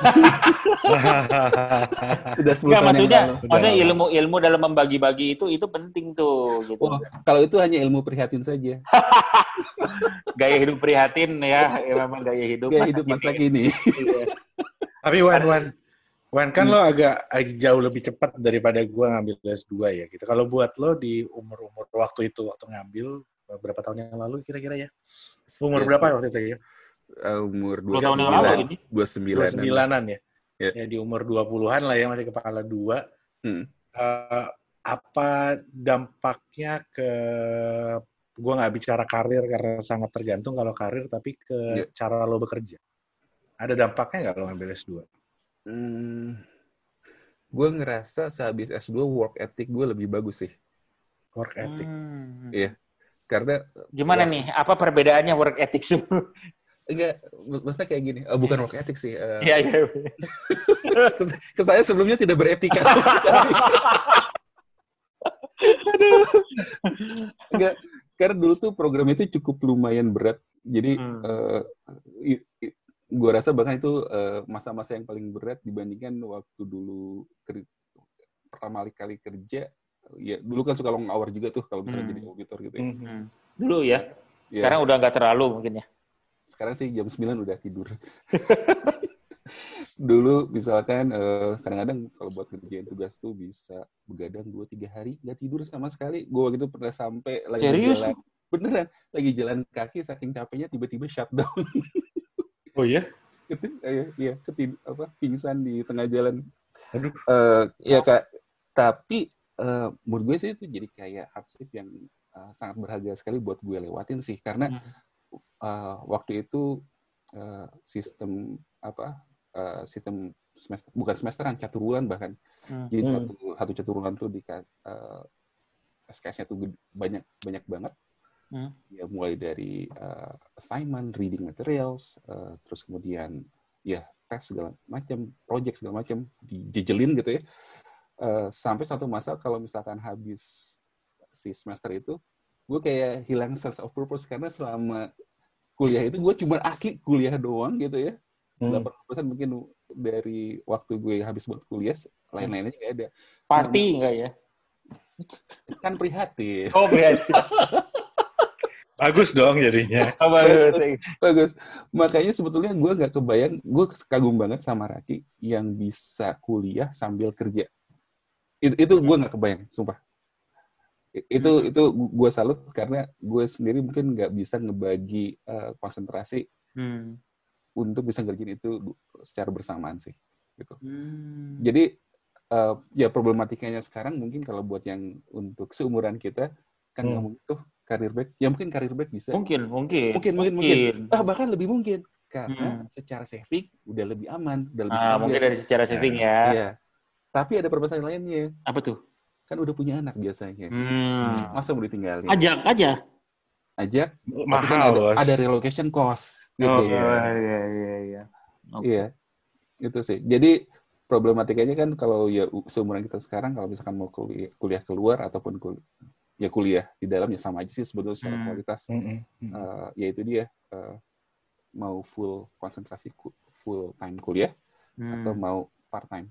sudah Nggak, maksudnya maksudnya ilmu ilmu dalam membagi-bagi itu itu penting tuh gitu. Oh, kalau itu hanya ilmu prihatin saja. (laughs) gaya hidup prihatin ya, ya memang gaya hidup gaya hidup masa kini. Iya. Tapi Wan Wan Wan kan hmm. lo agak, agak jauh lebih cepat daripada gua ngambil S2 ya gitu. Kalau buat lo di umur-umur waktu itu waktu ngambil berapa tahun yang lalu kira-kira ya? Umur berapa waktu itu ya? Uh, umur dua sembilan dua sembilan. sembilanan. Ya? Yeah. ya di umur dua puluhan lah ya masih kepala dua. Hmm. uh, apa dampaknya ke gue nggak bicara karir karena sangat tergantung kalau karir tapi ke yeah. cara lo bekerja. Ada dampaknya nggak lo ngambil S2 hmm, gue ngerasa sehabis S2 work ethic gue lebih bagus sih. Work ethic. Hmm. iya. Karena gimana ya, nih? Apa perbedaannya work ethic Enggak, maksudnya kayak gini. Oh, bukan work ethic sih. Eh. Iya, iya. (laughs) ke saya sebelumnya tidak beretika (laughs) Enggak, karena dulu tuh program itu cukup lumayan berat. Jadi hmm. uh, gue rasa bahkan itu uh, masa-masa yang paling berat dibandingkan waktu dulu pertama kali kerja. Ya dulu kan suka long hour juga tuh kalau misalnya hmm. jadi auditor gitu ya. Hmm. Dulu ya. ya. Sekarang udah nggak terlalu mungkin ya. Sekarang sih jam 9 udah tidur. (laughs) Dulu misalkan eh, kadang-kadang kalau buat kerjaan tugas tuh bisa begadang 2-3 hari nggak tidur sama sekali. Gue waktu itu pernah sampai lagi Serius? jalan. Beneran, lagi jalan kaki saking capeknya tiba-tiba shutdown. (laughs) oh iya? Iya, iya, ketid apa pingsan di tengah jalan. Aduh. Uh, ya kak, tapi uh, menurut gue sih itu jadi kayak hardship yang uh, sangat berharga sekali buat gue lewatin sih karena hmm uh, waktu itu uh, sistem apa uh, sistem semester bukan semesteran catur bulan bahkan hmm. jadi hmm. satu satu catur bulan tuh di uh, SKS-nya tuh banyak banyak banget hmm. ya mulai dari uh, assignment reading materials uh, terus kemudian ya tes segala macam project segala macam dijejelin gitu ya uh, sampai satu masa kalau misalkan habis si semester itu gue kayak hilang sense of purpose karena selama kuliah itu gue cuma asli kuliah doang gitu ya. Hmm. 80% mungkin dari waktu gue habis buat kuliah, lain-lainnya nggak ada. Party nggak ya? Kan prihatin. Oh, prihatin. (laughs) bagus dong jadinya. (laughs) Oh, bagus. bagus. Makanya sebetulnya gue nggak kebayang, gue kagum banget sama Raki yang bisa kuliah sambil kerja. Itu, itu gue nggak kebayang, sumpah itu hmm. itu gue salut karena gue sendiri mungkin nggak bisa ngebagi uh, konsentrasi hmm. untuk bisa ngerjain itu secara bersamaan sih gitu hmm. jadi uh, ya problematikanya sekarang mungkin kalau buat yang untuk seumuran kita kan hmm. mungkin tuh karir back ya mungkin karir back bisa mungkin mungkin mungkin mungkin mungkin, ah bahkan lebih mungkin karena hmm. secara saving udah lebih aman udah lebih ah, mungkin dari secara saving ya, ya. tapi ada permasalahan lainnya apa tuh kan udah punya anak biasanya. Hmm. Masa mau ditinggalin? Ajak aja. Ajak. Mahal, kan ada, ada relocation cost. Gitu. Oh iya iya iya. Iya. Okay. iya. Itu sih. Jadi problematikanya kan kalau ya seumuran kita sekarang kalau misalkan mau kuliah, kuliah keluar ataupun kuliah, ya kuliah di dalam ya sama aja sih sebetulnya secara hmm. kualitas. Hmm. Hmm. Uh, ya itu dia uh, mau full konsentrasi full time kuliah hmm. atau mau part time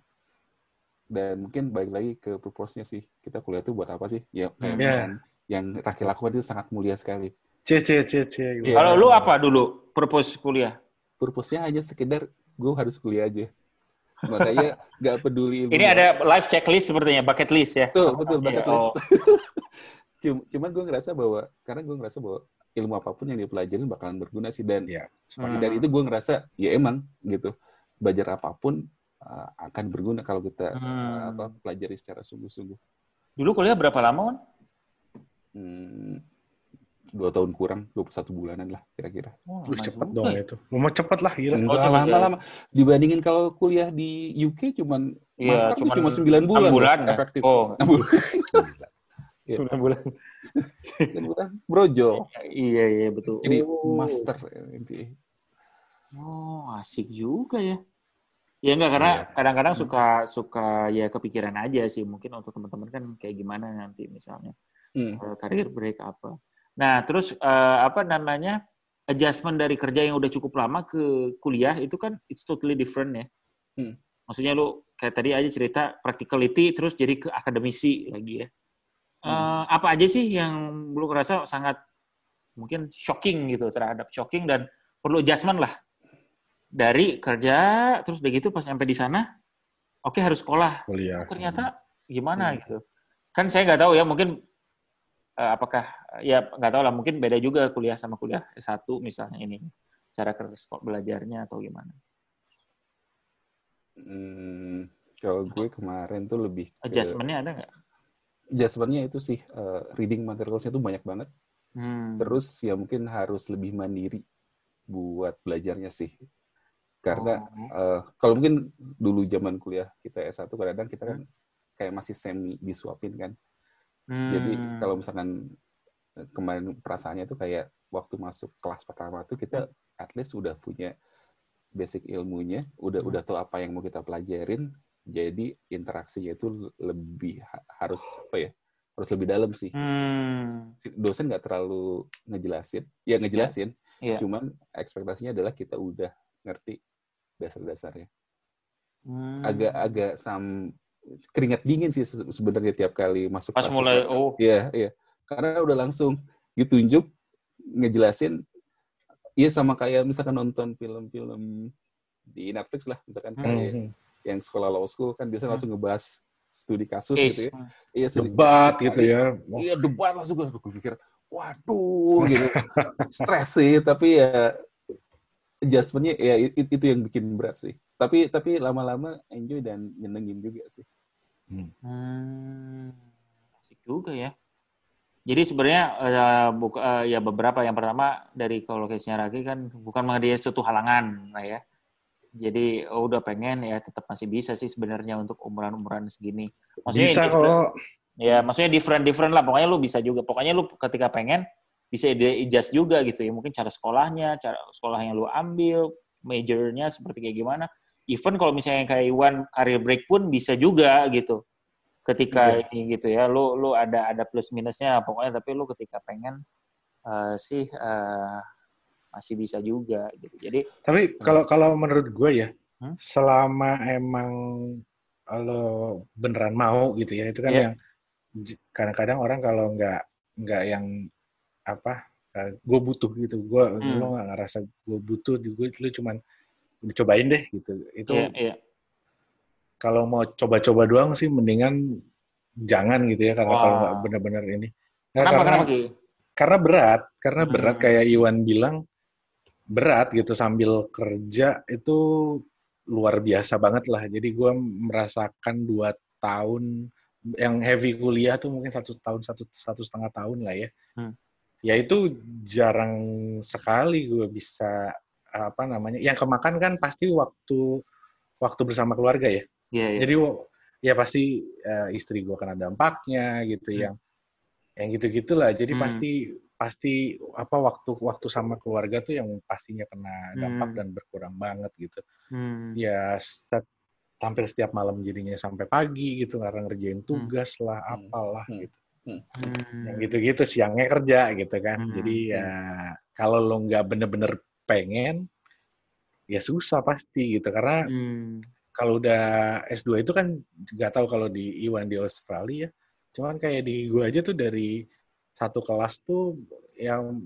dan mungkin balik lagi ke purpose-nya sih kita kuliah itu buat apa sih ya kayak yeah. yang Raki lakukan itu sangat mulia sekali c c c c ya. kalau lu apa dulu purpose kuliah purpose-nya hanya sekedar gue harus kuliah aja makanya nggak peduli ini ada life checklist sepertinya bucket list ya betul betul bucket yeah. list (laughs) oh. cuman gue ngerasa bahwa karena gue ngerasa bahwa ilmu apa pun yang dipelajarin bakalan berguna sih dan ya hmm. dan itu gue ngerasa ya emang gitu belajar apa pun uh, akan berguna kalau kita hmm. uh, apa, pelajari secara sungguh-sungguh. Dulu kuliah berapa lama, kan? Hmm, dua tahun kurang, 21 bulanan lah kira-kira. Oh, cepet dong itu. Mau cepet lah, gila. Enggak oh, lama-lama. Dibandingin kalau kuliah di UK cuman ya, master cuman cuma 9 bulan. 6 bulan ya? efektif. Oh, 6 bulan. (laughs) 9 bulan. 9 bulan. Brojo. Iya, iya, betul. Jadi oh. master MBA. Oh, asik juga ya. Ya enggak karena iya. kadang-kadang yeah. suka suka ya kepikiran aja sih mungkin untuk teman-teman kan kayak gimana nanti misalnya hmm. uh, karir break apa. Nah terus uh, apa namanya adjustment dari kerja yang udah cukup lama ke kuliah itu kan it's totally different ya. Hmm. Maksudnya lu kayak tadi aja cerita practicality terus jadi ke akademisi lagi ya. Hmm. Uh, apa aja sih yang lu ngerasa sangat mungkin shocking gitu terhadap shocking dan perlu adjustment lah dari kerja terus begitu pas sampai di sana oke okay, harus sekolah kuliah ternyata gimana hmm. gitu kan saya nggak tahu ya mungkin uh, apakah ya nggak tahu lah mungkin beda juga kuliah sama kuliah S1 misalnya ini cara kerja belajarnya atau gimana? Hmm, kalau gue kemarin tuh lebih ke, adjustmentnya ada nggak? Adjustmentnya itu sih uh, reading materialsnya tuh banyak banget. Hmm. Terus ya mungkin harus lebih mandiri buat belajarnya sih. Karena oh. uh, kalau mungkin dulu zaman kuliah kita S1 kadang-kadang kita kan kayak masih semi disuapin kan. Hmm. Jadi kalau misalkan eh, kemarin perasaannya itu kayak waktu masuk kelas pertama tuh kita hmm. at least udah punya basic ilmunya, udah hmm. udah tahu apa yang mau kita pelajarin, jadi interaksinya itu lebih harus apa ya? Harus lebih dalam sih. Hmm. Dosen nggak terlalu ngejelasin, ya ngejelasin, yeah. Yeah. cuman ekspektasinya adalah kita udah ngerti dasar-dasarnya. Hmm. Agak-agak sam keringat dingin sih sebenarnya tiap kali masuk pas mulai oh iya iya karena udah langsung ditunjuk ngejelasin iya sama kayak misalkan nonton film-film di Netflix lah misalkan hmm. kayak hmm. yang sekolah law school kan biasa hmm. langsung ngebahas studi kasus Is. gitu ya iya debat gitu ya iya debat langsung gue pikir waduh gitu (laughs) stres sih tapi ya adjustmentnya ya itu yang bikin berat sih tapi tapi lama-lama enjoy dan nyenengin juga sih Hmm. hmm. Asik juga ya. Jadi sebenarnya uh, buka, uh, ya beberapa yang pertama dari kalau case-nya Raki kan bukan menjadi suatu halangan lah ya. Jadi oh, udah pengen ya tetap masih bisa sih sebenarnya untuk umuran-umuran segini. Maksudnya bisa kalau ya maksudnya different different lah pokoknya lu bisa juga. Pokoknya lu ketika pengen bisa adjust juga gitu ya. Mungkin cara sekolahnya, cara sekolah yang lu ambil, majornya seperti kayak gimana even kalau misalnya kayak Iwan karir break pun bisa juga gitu ketika yeah. ini gitu ya lu lu ada ada plus minusnya pokoknya tapi lu ketika pengen uh, sih uh, masih bisa juga gitu jadi tapi kalau hmm. kalau menurut gue ya hmm? selama emang lo beneran mau gitu ya itu kan yeah. yang kadang-kadang orang kalau nggak nggak yang apa uh, gue butuh gitu gue hmm. lo nggak ngerasa gue butuh gue lu cuman dicobain deh gitu. Itu yeah, yeah. kalau mau coba-coba doang sih mendingan jangan gitu ya karena wow. kalau nggak benar-benar ini. Nah, kenapa, karena kenapa, karena berat, karena hmm. berat kayak Iwan bilang berat gitu sambil kerja itu luar biasa banget lah. Jadi gue merasakan dua tahun yang heavy kuliah tuh mungkin satu tahun satu satu setengah tahun lah ya. Hmm. Ya itu jarang sekali gue bisa apa namanya yang kemakan kan pasti waktu waktu bersama keluarga ya. Yeah, yeah. Jadi ya pasti uh, istri gue kena dampaknya gitu hmm. yang yang gitu gitulah. Jadi hmm. pasti pasti apa waktu waktu sama keluarga tuh yang pastinya kena dampak hmm. dan berkurang banget gitu. Hmm. Ya set, hampir setiap malam jadinya sampai pagi gitu karena ngerjain hmm. tugas hmm. lah apalah hmm. gitu. Hmm. Yang gitu-gitu siangnya kerja gitu kan. Hmm. Jadi ya kalau lo nggak bener-bener pengen ya susah pasti gitu karena hmm. kalau udah S2 itu kan nggak tahu kalau di Iwan di Australia cuman kayak di gue aja tuh dari satu kelas tuh yang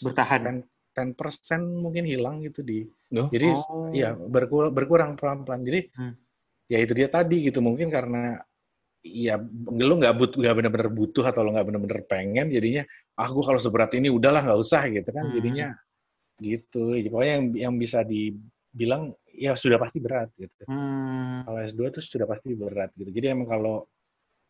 bertahan 10%, persen mungkin hilang gitu di oh. jadi oh. ya berkurang berkurang pelan-pelan jadi hmm. ya itu dia tadi gitu mungkin karena ya lu nggak butuh nggak benar-benar butuh atau lo nggak benar-benar pengen jadinya ah gue kalau seberat ini udahlah nggak usah gitu kan hmm. jadinya gitu pokoknya yang yang bisa dibilang ya sudah pasti berat gitu hmm. kalau S2 itu sudah pasti berat gitu jadi emang kalau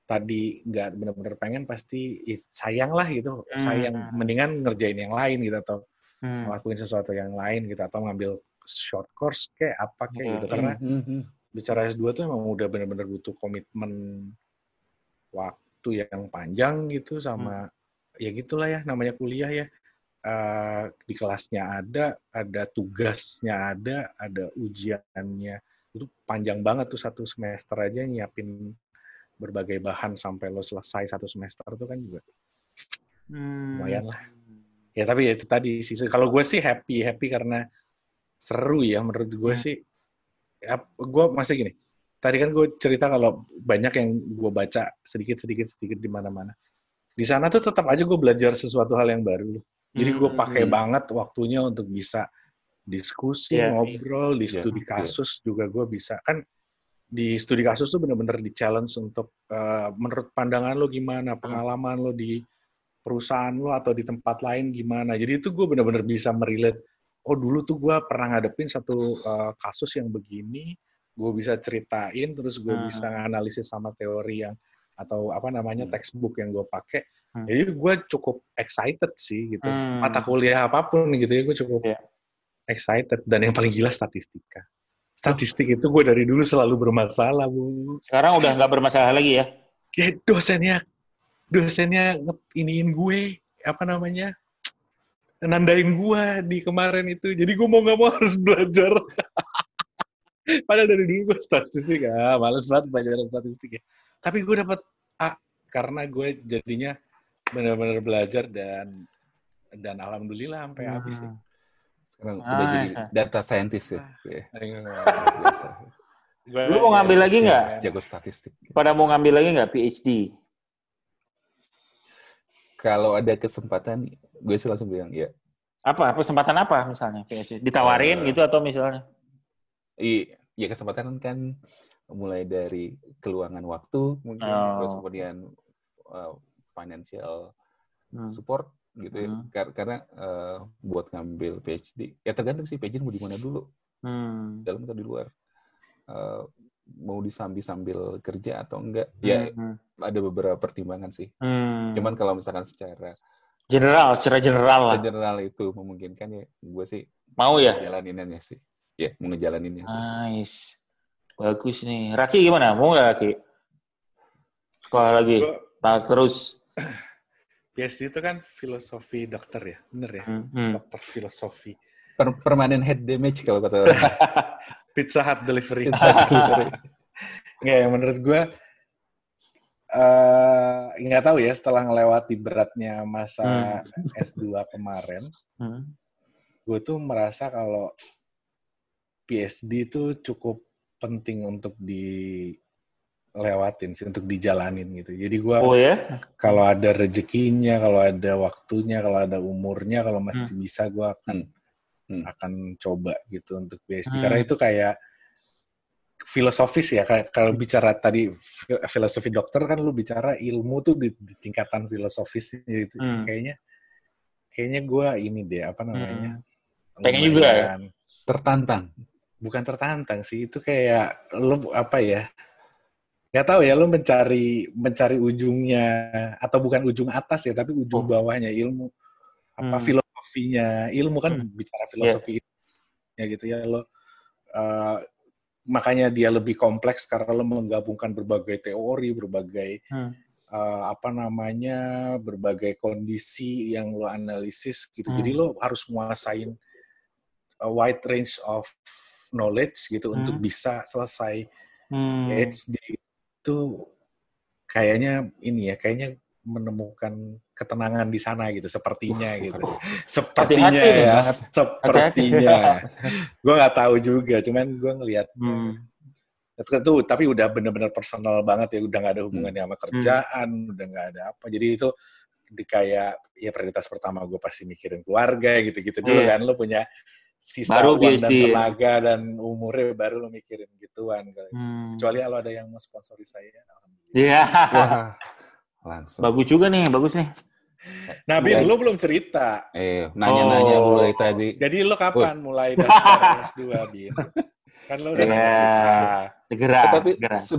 tadi nggak benar-benar pengen pasti sayang lah gitu hmm. sayang mendingan ngerjain yang lain gitu atau hmm. ngelakuin sesuatu yang lain gitu atau ngambil short course kayak apa kayak hmm. gitu karena hmm. hmm. bicara S2 tuh emang udah benar-benar butuh komitmen waktu yang panjang gitu sama hmm. ya gitulah ya namanya kuliah ya uh, di kelasnya ada, ada tugasnya ada, ada ujiannya. Itu panjang banget tuh satu semester aja nyiapin berbagai bahan sampai lo selesai satu semester itu kan juga hmm. lumayan lah. ya tapi ya itu tadi sih kalau gue sih happy happy karena seru ya menurut gue hmm. sih ya, gue masih gini tadi kan gue cerita kalau banyak yang gue baca sedikit sedikit sedikit di mana-mana di sana tuh tetap aja gue belajar sesuatu hal yang baru jadi gue hmm, pakai hmm. banget waktunya untuk bisa diskusi yeah, ngobrol di yeah, studi iya. kasus yeah. juga gue bisa kan di studi kasus tuh bener-bener di challenge untuk uh, menurut pandangan lo gimana pengalaman lo di perusahaan lo atau di tempat lain gimana. Jadi itu gue bener-bener bisa merelate. Oh dulu tuh gue pernah ngadepin satu uh, kasus yang begini, gue bisa ceritain, terus gue hmm. bisa analisis sama teori yang atau apa namanya hmm. textbook yang gue pakai. Hmm. Jadi gue cukup excited sih gitu. Hmm. Mata kuliah apa pun gitu ya gue cukup yeah. excited. Dan yang paling gila statistika. Statistik itu gue dari dulu selalu bermasalah bu. Sekarang udah nggak bermasalah lagi ya? Ya dosennya dosennya iniin gue apa namanya nandain gue di kemarin itu jadi gue mau nggak mau harus belajar (laughs) padahal dari dulu gue statistik ah males banget belajar statistik ya tapi gue dapat A karena gue jadinya benar-benar belajar dan dan alhamdulillah sampai hmm. habis ya. Sekarang ah, udah jadi data scientist ya. Lu mau ngambil lagi nggak? Jago statistik. Pada mau ngambil lagi nggak PhD? kalau ada kesempatan, gue sih langsung bilang ya. Apa? Kesempatan apa misalnya? Ditawarin uh, gitu atau misalnya? Iya, kesempatan kan mulai dari keluangan waktu mungkin, oh. terus kemudian uh, financial hmm. support gitu ya. Hmm. Karena uh, buat ngambil PhD, ya tergantung sih PhD mau di mana dulu, hmm. dalam atau di luar. Uh, mau disambi sambil kerja atau enggak ya hmm. ada beberapa pertimbangan sih hmm. cuman kalau misalkan secara general secara general lah general itu memungkinkan ya gue sih mau ya jalaninnya sih ya mau ngejalaninnya sih. nice bagus nih Raki gimana mau nggak Raki sekolah lagi tak terus (clears throat) PhD itu kan filosofi dokter ya bener ya hmm. hmm. dokter filosofi per permanen head damage kalau kata orang (laughs) Pizza Hut delivery. Pizza Hut delivery. (laughs) Nggak, ya menurut gue uh, nggak tahu ya setelah ngelewati beratnya masa hmm. S2 kemarin, hmm. gue tuh merasa kalau PSD itu cukup penting untuk dilewatin sih, untuk dijalanin gitu. Jadi gue oh, ya? kalau ada rezekinya, kalau ada waktunya, kalau ada umurnya, kalau masih hmm. bisa gue akan hmm hmm. akan coba gitu untuk PhD hmm. karena itu kayak filosofis ya kalau bicara tadi filosofi dokter kan lu bicara ilmu tuh di, di tingkatan filosofis gitu hmm. kayaknya kayaknya gue ini deh apa namanya hmm. pengen juga ya? tertantang bukan tertantang sih itu kayak lu apa ya nggak tahu ya lu mencari mencari ujungnya atau bukan ujung atas ya tapi ujung oh. bawahnya ilmu apa hmm filosofinya ilmu kan hmm. bicara iya. filosofi yeah. ya gitu ya lo uh, makanya dia lebih kompleks karena lo menggabungkan berbagai teori berbagai hmm. uh, apa namanya berbagai kondisi yang lo analisis gitu hmm. jadi lo harus menguasain a wide range of knowledge gitu hmm. untuk bisa selesai hmm. PhD itu kayaknya ini ya kayaknya menemukan ketenangan di sana gitu sepertinya uh, gitu (laughs) sepertinya hati -hati ya sepertinya gue nggak tahu juga cuman gue ngelihat hmm. itu tapi udah bener-bener personal banget ya udah nggak ada hmm. hubungannya sama kerjaan hmm. udah nggak ada apa jadi itu di kayak ya prioritas pertama gue pasti mikirin keluarga gitu-gitu dulu yeah. kan lo punya sisa baru uang dan tenaga dan umurnya baru lo mikirin gituan hmm. kecuali kalau ada yang mau sponsori saya Iya. Yeah. Langsung. Bagus juga nih, bagus nih. Nah, Bin, lu belum cerita. Eh, nanya-nanya oh. mulai tadi. Jadi lu kapan oh. mulai (laughs) daftar S2, Bin? Kan lu udah yeah. Segera, Tapi segera. Se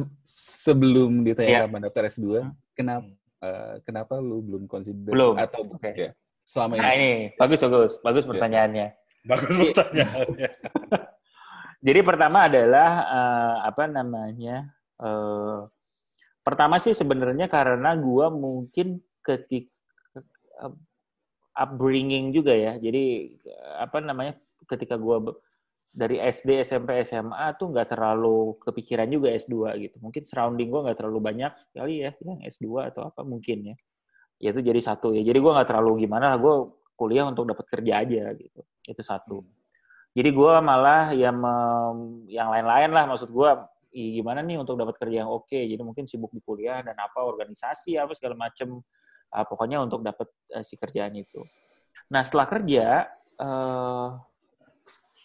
sebelum ditanya yeah. daftar S2, kenapa uh, kenapa lu belum consider belum. atau okay. ya, selama ini? Nah, ini bagus bagus, bagus iya. pertanyaannya. Bagus pertanyaannya. (laughs) Jadi pertama adalah uh, apa namanya? Uh, Pertama sih sebenarnya karena gue mungkin ketika upbringing juga ya. Jadi apa namanya ketika gue dari SD, SMP, SMA tuh nggak terlalu kepikiran juga S2 gitu. Mungkin surrounding gue nggak terlalu banyak kali ya yang S2 atau apa mungkin ya. Ya itu jadi satu ya. Jadi gue nggak terlalu gimana, gue kuliah untuk dapat kerja aja gitu. Itu satu. Hmm. Jadi gue malah ya yang lain-lain lah maksud gue gimana nih untuk dapat kerja yang oke. Jadi mungkin sibuk di kuliah dan apa organisasi apa segala macem. Uh, pokoknya untuk dapat uh, si kerjaan itu. Nah setelah kerja uh,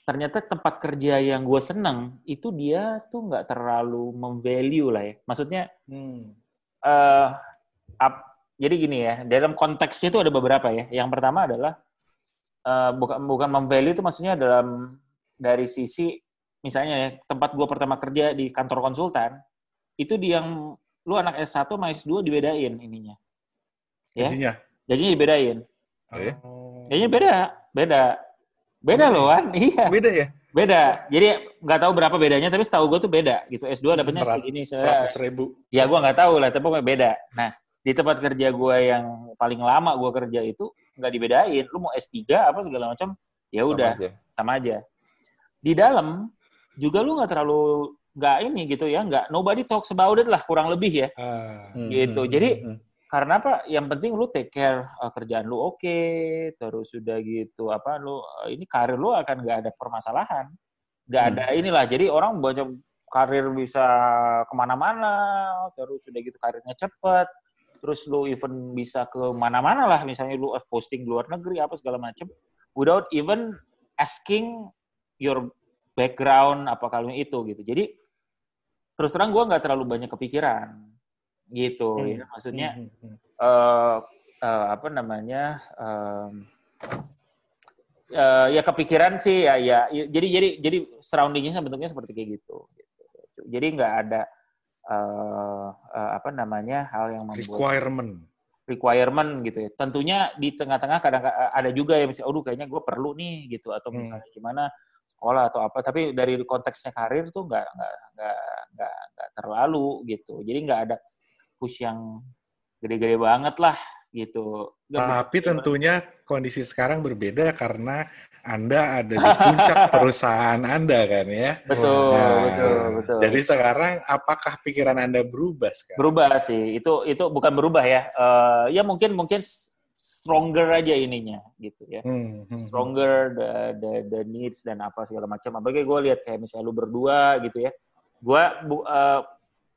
ternyata tempat kerja yang gue seneng itu dia tuh nggak terlalu memvalue lah ya. Maksudnya hmm. uh, up, jadi gini ya dalam konteksnya itu ada beberapa ya. Yang pertama adalah uh, bukan bukan memvalue itu maksudnya dalam dari sisi misalnya ya tempat gue pertama kerja di kantor konsultan itu di yang lu anak S1 sama S2 dibedain ininya. Ya? Gajinya? Gajinya dibedain. Oh, ya? Gajinya beda, beda. Beda loh, kan? (laughs) Iya. Beda ya? Beda. Jadi nggak tahu berapa bedanya, tapi setahu gue tuh beda. Gitu. S2 dapetnya segini. Seratus ribu. Ya gue nggak tahu lah, tapi beda. Nah, di tempat kerja gue yang paling lama gue kerja itu nggak dibedain. Lu mau S3 apa segala macam, ya udah sama, sama aja. Di dalam juga lu nggak terlalu nggak ini gitu ya, nggak nobody talks about it lah kurang lebih ya, uh, gitu. Hmm, Jadi hmm, karena apa yang penting lu take care uh, kerjaan lu oke okay, terus sudah gitu apa lu uh, ini karir lu akan nggak ada permasalahan nggak hmm. ada inilah jadi orang banyak karir bisa ke mana-mana terus sudah gitu karirnya cepet terus lu even bisa ke mana-mana lah misalnya lu posting luar negeri apa segala macam without even asking your background apa kalau itu gitu jadi terus terang gue nggak terlalu banyak kepikiran gitu hmm. ya maksudnya hmm. uh, uh, apa namanya um, uh, ya kepikiran sih ya ya jadi jadi jadi surroundingnya bentuknya seperti kayak gitu, gitu. jadi nggak ada uh, uh, apa namanya hal yang membuat requirement requirement gitu ya tentunya di tengah-tengah kadang ada juga yang misalnya aduh kayaknya gue perlu nih gitu atau hmm. misalnya hmm. gimana sekolah atau apa tapi dari konteksnya karir tuh nggak nggak nggak nggak terlalu gitu jadi nggak ada push yang gede-gede banget lah gitu. Tapi tentunya kondisi sekarang berbeda karena anda ada di puncak (laughs) perusahaan Anda kan ya. Betul, nah, betul, betul. Jadi sekarang apakah pikiran Anda berubah sekarang? Berubah sih. Itu itu bukan berubah ya. Uh, ya mungkin mungkin stronger aja ininya gitu ya. Hmm, hmm, hmm. stronger the, the the needs dan apa segala macam. Apalagi gue lihat kayak misalnya lu berdua gitu ya. Gue uh,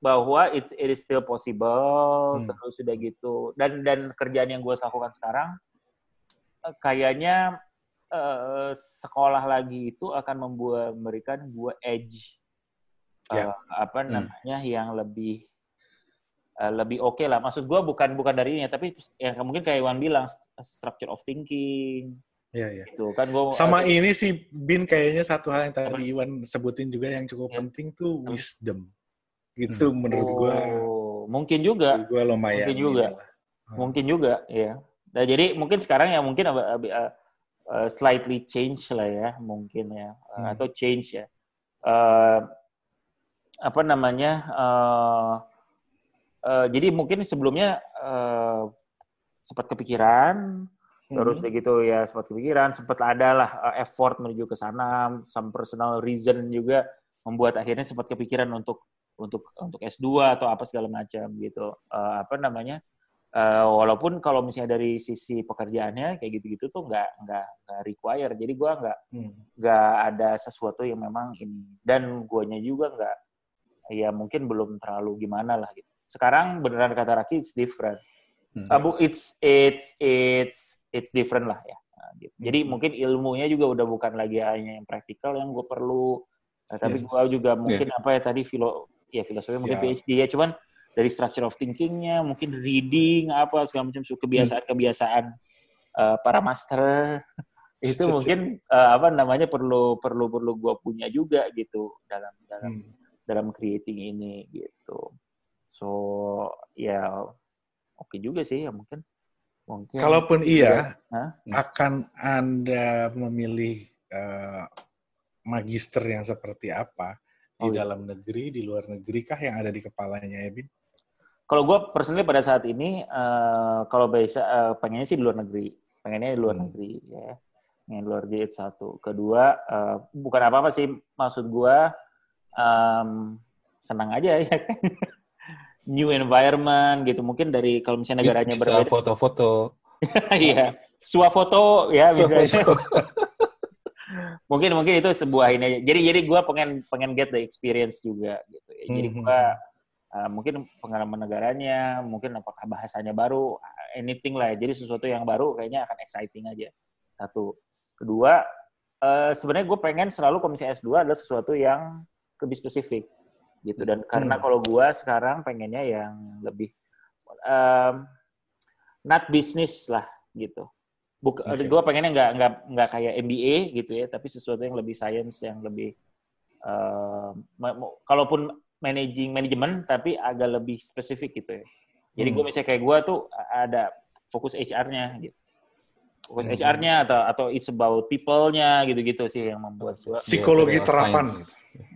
bahwa it, it is still possible hmm. terus sudah gitu dan dan kerjaan yang gue lakukan sekarang eh, kayaknya uh, sekolah lagi itu akan membuat memberikan gue edge yeah. uh, apa hmm. namanya yang lebih uh, lebih oke okay lah maksud gue bukan bukan dari ini tapi yang mungkin kayak Iwan bilang structure of thinking Iya, iya. Gitu kan gua Sama uh, ini sih Bin kayaknya satu hal yang tadi apa? Iwan sebutin juga yang cukup ya. penting tuh wisdom gitu hmm. menurut gua oh, mungkin juga gua lumayan mungkin juga hmm. mungkin juga ya nah, jadi mungkin sekarang ya mungkin uh, uh, uh, slightly change lah ya mungkin ya hmm. atau change ya uh, apa namanya uh, uh, jadi mungkin sebelumnya uh, sempat kepikiran hmm. terus begitu ya sempat kepikiran sempat ada lah uh, effort menuju ke sana some personal reason juga membuat akhirnya sempat kepikiran untuk untuk untuk S2 atau apa segala macam gitu. Uh, apa namanya? Uh, walaupun kalau misalnya dari sisi pekerjaannya kayak gitu-gitu tuh nggak nggak nggak require. Jadi gue nggak nggak hmm. ada sesuatu yang memang ini dan guanya juga nggak ya mungkin belum terlalu gimana lah gitu. Sekarang beneran kata Raki it's different. Hmm. Uh, it's it's it's it's different lah ya. Nah, gitu. Jadi hmm. mungkin ilmunya juga udah bukan lagi hanya yang praktikal yang gue perlu. Nah, tapi yes. gue juga mungkin yeah. apa ya tadi filo ya filosofi mungkin yeah. PhD ya cuman dari structure of thinkingnya mungkin reading apa segala macam kebiasaan-kebiasaan uh, para master (laughs) itu mungkin uh, apa namanya perlu perlu perlu gue punya juga gitu dalam dalam hmm. dalam creating ini gitu so ya oke okay juga sih ya mungkin mungkin kalaupun iya huh? akan anda memilih uh, magister yang seperti apa di oh, iya. dalam negeri, di luar negeri kah yang ada di kepalanya ya, Bin? Kalau gue personally pada saat ini, uh, kalau bisa uh, pengennya sih di luar negeri, pengennya di luar hmm. negeri ya, yang luar negeri satu. Kedua, uh, bukan apa-apa sih, maksud gue um, senang aja ya, (laughs) new environment gitu. Mungkin dari kalau misalnya negaranya bisa berbeda. foto-foto. (laughs) Iya. foto ya misalnya. (laughs) mungkin mungkin itu sebuah ini. Jadi jadi gue pengen pengen get the experience juga gitu. Ya. Jadi gue uh, hmm. Mungkin pengalaman negaranya, mungkin apakah bahasanya baru, anything lah. Ya. Jadi sesuatu yang baru kayaknya akan exciting aja. Satu. Kedua, uh, sebenarnya gue pengen selalu komisi S2 adalah sesuatu yang lebih spesifik gitu. Dan karena hmm. kalau gue sekarang pengennya yang lebih um, not business lah gitu. Buk, okay. gue pengennya nggak nggak nggak kayak MBA gitu ya, tapi sesuatu yang lebih science, yang lebih uh, kalaupun managing manajemen, tapi agak lebih spesifik gitu ya. Jadi hmm. gue misalnya kayak gue tuh ada fokus HR-nya gitu. Fokus hmm. HR-nya atau atau it's about people-nya gitu-gitu sih yang membuat gua, psikologi ya, terapan.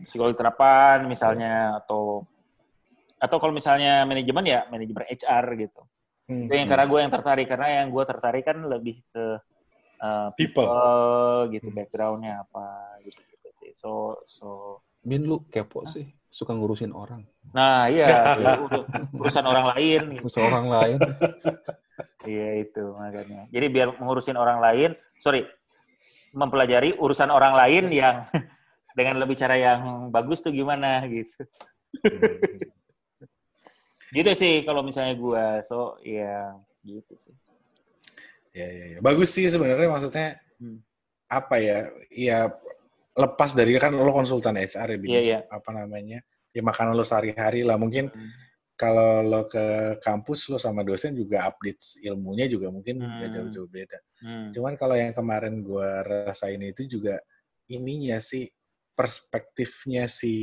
Psikologi terapan misalnya atau atau kalau misalnya manajemen ya manajemen HR gitu. Hmm. Itu yang karena gue yang tertarik karena yang gue tertarik kan lebih ke uh, people. people gitu hmm. backgroundnya apa gitu, gitu sih. So so. Min lu kepo sih suka ngurusin orang. Nah iya (laughs) ya, urusan orang lain. Urusan orang lain. (laughs) iya itu makanya. Jadi biar mengurusin orang lain, sorry, mempelajari urusan orang lain yang (laughs) dengan lebih cara yang bagus tuh gimana gitu. Gitu sih kalau misalnya gue so ya gitu sih ya ya, ya. bagus sih sebenarnya maksudnya hmm. apa ya ya lepas dari kan lo konsultan HR ya yeah, yeah. apa namanya ya makanan lo sehari-hari lah mungkin hmm. kalau lo ke kampus lo sama dosen juga update ilmunya juga mungkin hmm. gak jauh-jauh beda hmm. cuman kalau yang kemarin gue rasain itu juga ininya sih perspektifnya si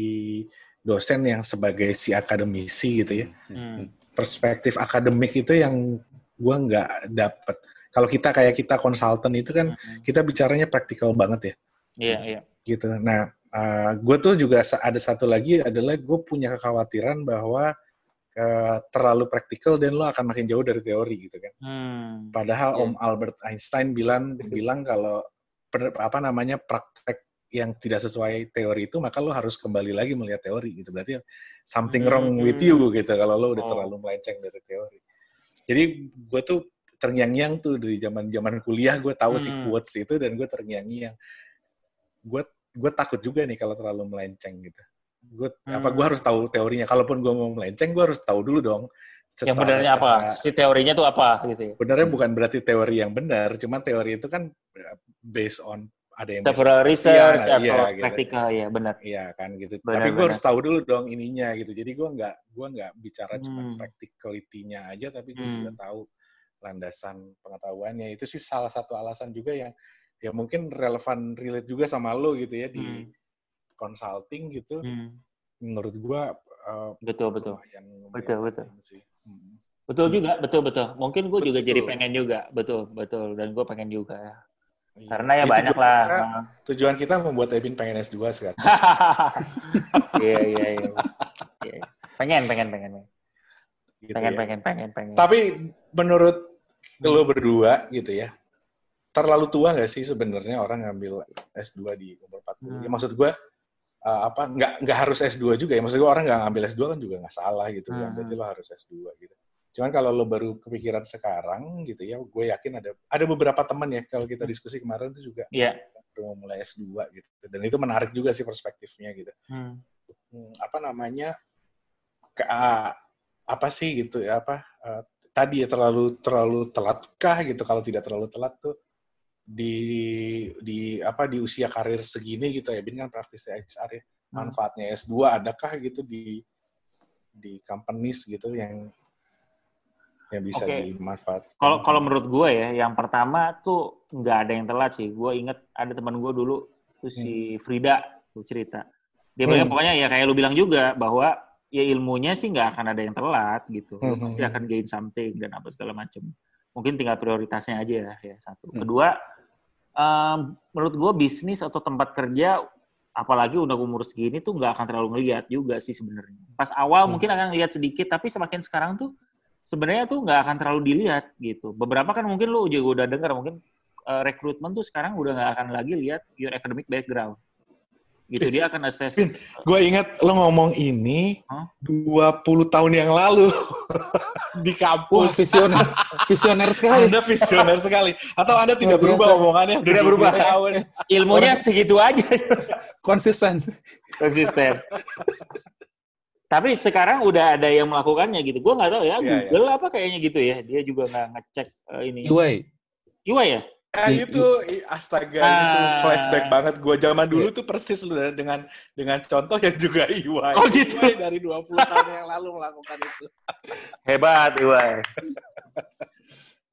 dosen yang sebagai si akademisi gitu ya. Hmm. Perspektif akademik itu yang gue nggak dapet. Kalau kita kayak kita konsultan itu kan hmm. kita bicaranya praktikal banget ya. Iya, yeah, iya. Yeah. Gitu. Nah, uh, eh, gue tuh juga ada satu lagi adalah gue punya kekhawatiran bahwa uh, terlalu praktikal dan lo akan makin jauh dari teori gitu kan. Hmm. Padahal yeah. Om Albert Einstein bilang bilang kalau apa namanya praktek yang tidak sesuai teori itu maka lo harus kembali lagi melihat teori gitu berarti something hmm, wrong with you gitu kalau lo udah oh. terlalu melenceng dari teori jadi gue tuh terngiang-ngiang tuh dari zaman zaman kuliah gue tahu hmm. si quotes itu dan gue terngiang-ngiang gue gue takut juga nih kalau terlalu melenceng gitu gue hmm. apa gue harus tahu teorinya kalaupun gue mau melenceng gue harus tahu dulu dong yang benarnya apa si teorinya tuh apa gitu ya? benarnya bukan berarti teori yang benar cuman teori itu kan based on ada yang several research ya, atau iya, praktikal gitu. ya benar iya kan gitu benar, tapi gue harus tahu dulu dong ininya gitu jadi gue nggak gue nggak bicara hmm. cuma practicality-nya aja tapi gue hmm. juga tahu landasan pengetahuannya itu sih salah satu alasan juga yang ya mungkin relevan relate juga sama lo gitu ya di hmm. consulting gitu hmm. menurut gue uh, betul betul betul betul sih. Hmm. betul juga betul betul mungkin gue juga jadi pengen juga betul betul dan gue pengen juga ya Iya. Karena ya banyak lah. Kita, tujuan kita membuat Ebin pengen S2 sekarang. (laughs) Iya, iya, iya, iya. Pengen, pengen, pengen. Gitu pengen, ya. pengen, pengen, pengen. Tapi menurut hmm. lo berdua gitu ya, terlalu tua nggak sih sebenarnya orang ngambil S2 di umur 40? Hmm. Ya, maksud gue, uh, apa nggak nggak harus S2 juga ya. Maksud gue orang nggak ngambil S2 kan juga nggak salah gitu hmm. kan. Berarti lo harus S2 gitu. Cuman kalau lo baru kepikiran sekarang gitu ya, gue yakin ada ada beberapa teman ya kalau kita diskusi kemarin itu juga yeah. mau mulai S2 gitu. Dan itu menarik juga sih perspektifnya gitu. Hmm. hmm apa namanya? Ke, uh, apa sih gitu ya apa uh, tadi ya terlalu terlalu telatkah gitu kalau tidak terlalu telat tuh di di apa di usia karir segini gitu ya bin kan praktis HR ya hmm. manfaatnya S2 adakah gitu di di companies gitu yang yang bisa okay. dimanfaatkan. Kalau kalau menurut gue ya, yang pertama tuh nggak ada yang telat sih. Gue inget ada teman gue dulu tuh si hmm. Frida tuh cerita. Dia hmm. pokoknya ya kayak lu bilang juga bahwa ya ilmunya sih nggak akan ada yang telat gitu. Lu hmm. pasti akan gain something dan apa segala macam. Mungkin tinggal prioritasnya aja ya satu. Hmm. Kedua, um, menurut gue bisnis atau tempat kerja apalagi udah umur segini tuh nggak akan terlalu ngeliat juga sih sebenarnya. Pas awal hmm. mungkin akan ngeliat sedikit, tapi semakin sekarang tuh sebenarnya tuh nggak akan terlalu dilihat gitu. Beberapa kan mungkin lu juga udah dengar mungkin uh, rekrutmen tuh sekarang udah nggak akan lagi lihat your academic background. Gitu dia akan assess. gue ingat lo ngomong ini huh? 20 tahun yang lalu (laughs) di kampus. Wah, visioner, visioner sekali. Anda visioner sekali. Atau Anda tidak berubah omongannya? Tidak berubah. Tahun. Ilmunya Orang... segitu aja. Konsisten. Konsisten. Tapi sekarang udah ada yang melakukannya gitu. Gue nggak tahu ya, yeah, Google yeah. apa kayaknya gitu ya. Dia juga nggak ngecek uh, ini. UI. UI ya? Ya itu astaga ah. itu flashback banget gue zaman dulu tuh persis lu dengan dengan contoh yang juga Iwai. Oh gitu. Iwai dari 20 tahun yang lalu melakukan itu. Hebat Iwai.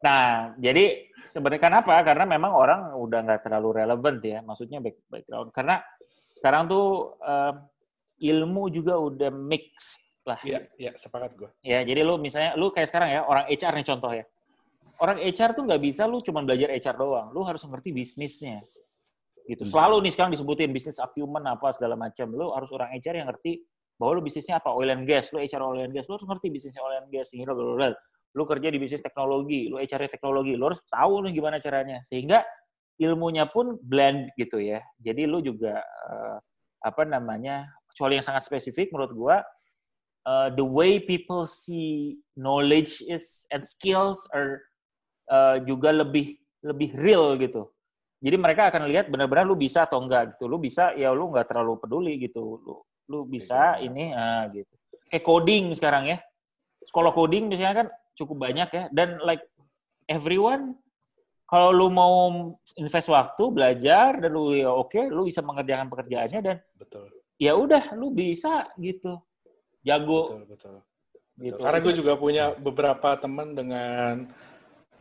nah, jadi sebenarnya kenapa? Karena memang orang udah nggak terlalu relevan ya, maksudnya back, background. Karena sekarang tuh uh, ilmu juga udah mix lah. Iya, iya, sepakat gue. Ya, jadi lu misalnya lu kayak sekarang ya, orang HR nih contoh ya orang HR tuh nggak bisa lu cuma belajar HR doang. Lu harus ngerti bisnisnya. Gitu. Selalu nih sekarang disebutin bisnis acumen apa segala macam. Lu harus orang HR yang ngerti bahwa lu bisnisnya apa oil and gas, lu HR oil and gas, lu harus ngerti bisnisnya oil and gas sehingga lu, lu kerja di bisnis teknologi, lu HR teknologi, lu harus tahu nih gimana caranya sehingga ilmunya pun blend gitu ya. Jadi lu juga uh, apa namanya kecuali yang sangat spesifik menurut gua uh, the way people see knowledge is and skills are uh, juga lebih lebih real gitu. Jadi mereka akan lihat benar-benar lu bisa atau enggak gitu. Lu bisa ya lu nggak terlalu peduli gitu. Lu lu bisa Oke, ini uh, gitu. Kayak coding sekarang ya. Sekolah coding misalnya kan cukup banyak ya dan like everyone kalau lu mau invest waktu belajar dan lu ya oke, okay, lu bisa mengerjakan pekerjaannya dan betul. Ya udah lu bisa gitu. Jago. Betul, betul. Gitu. Karena gue juga punya beberapa teman dengan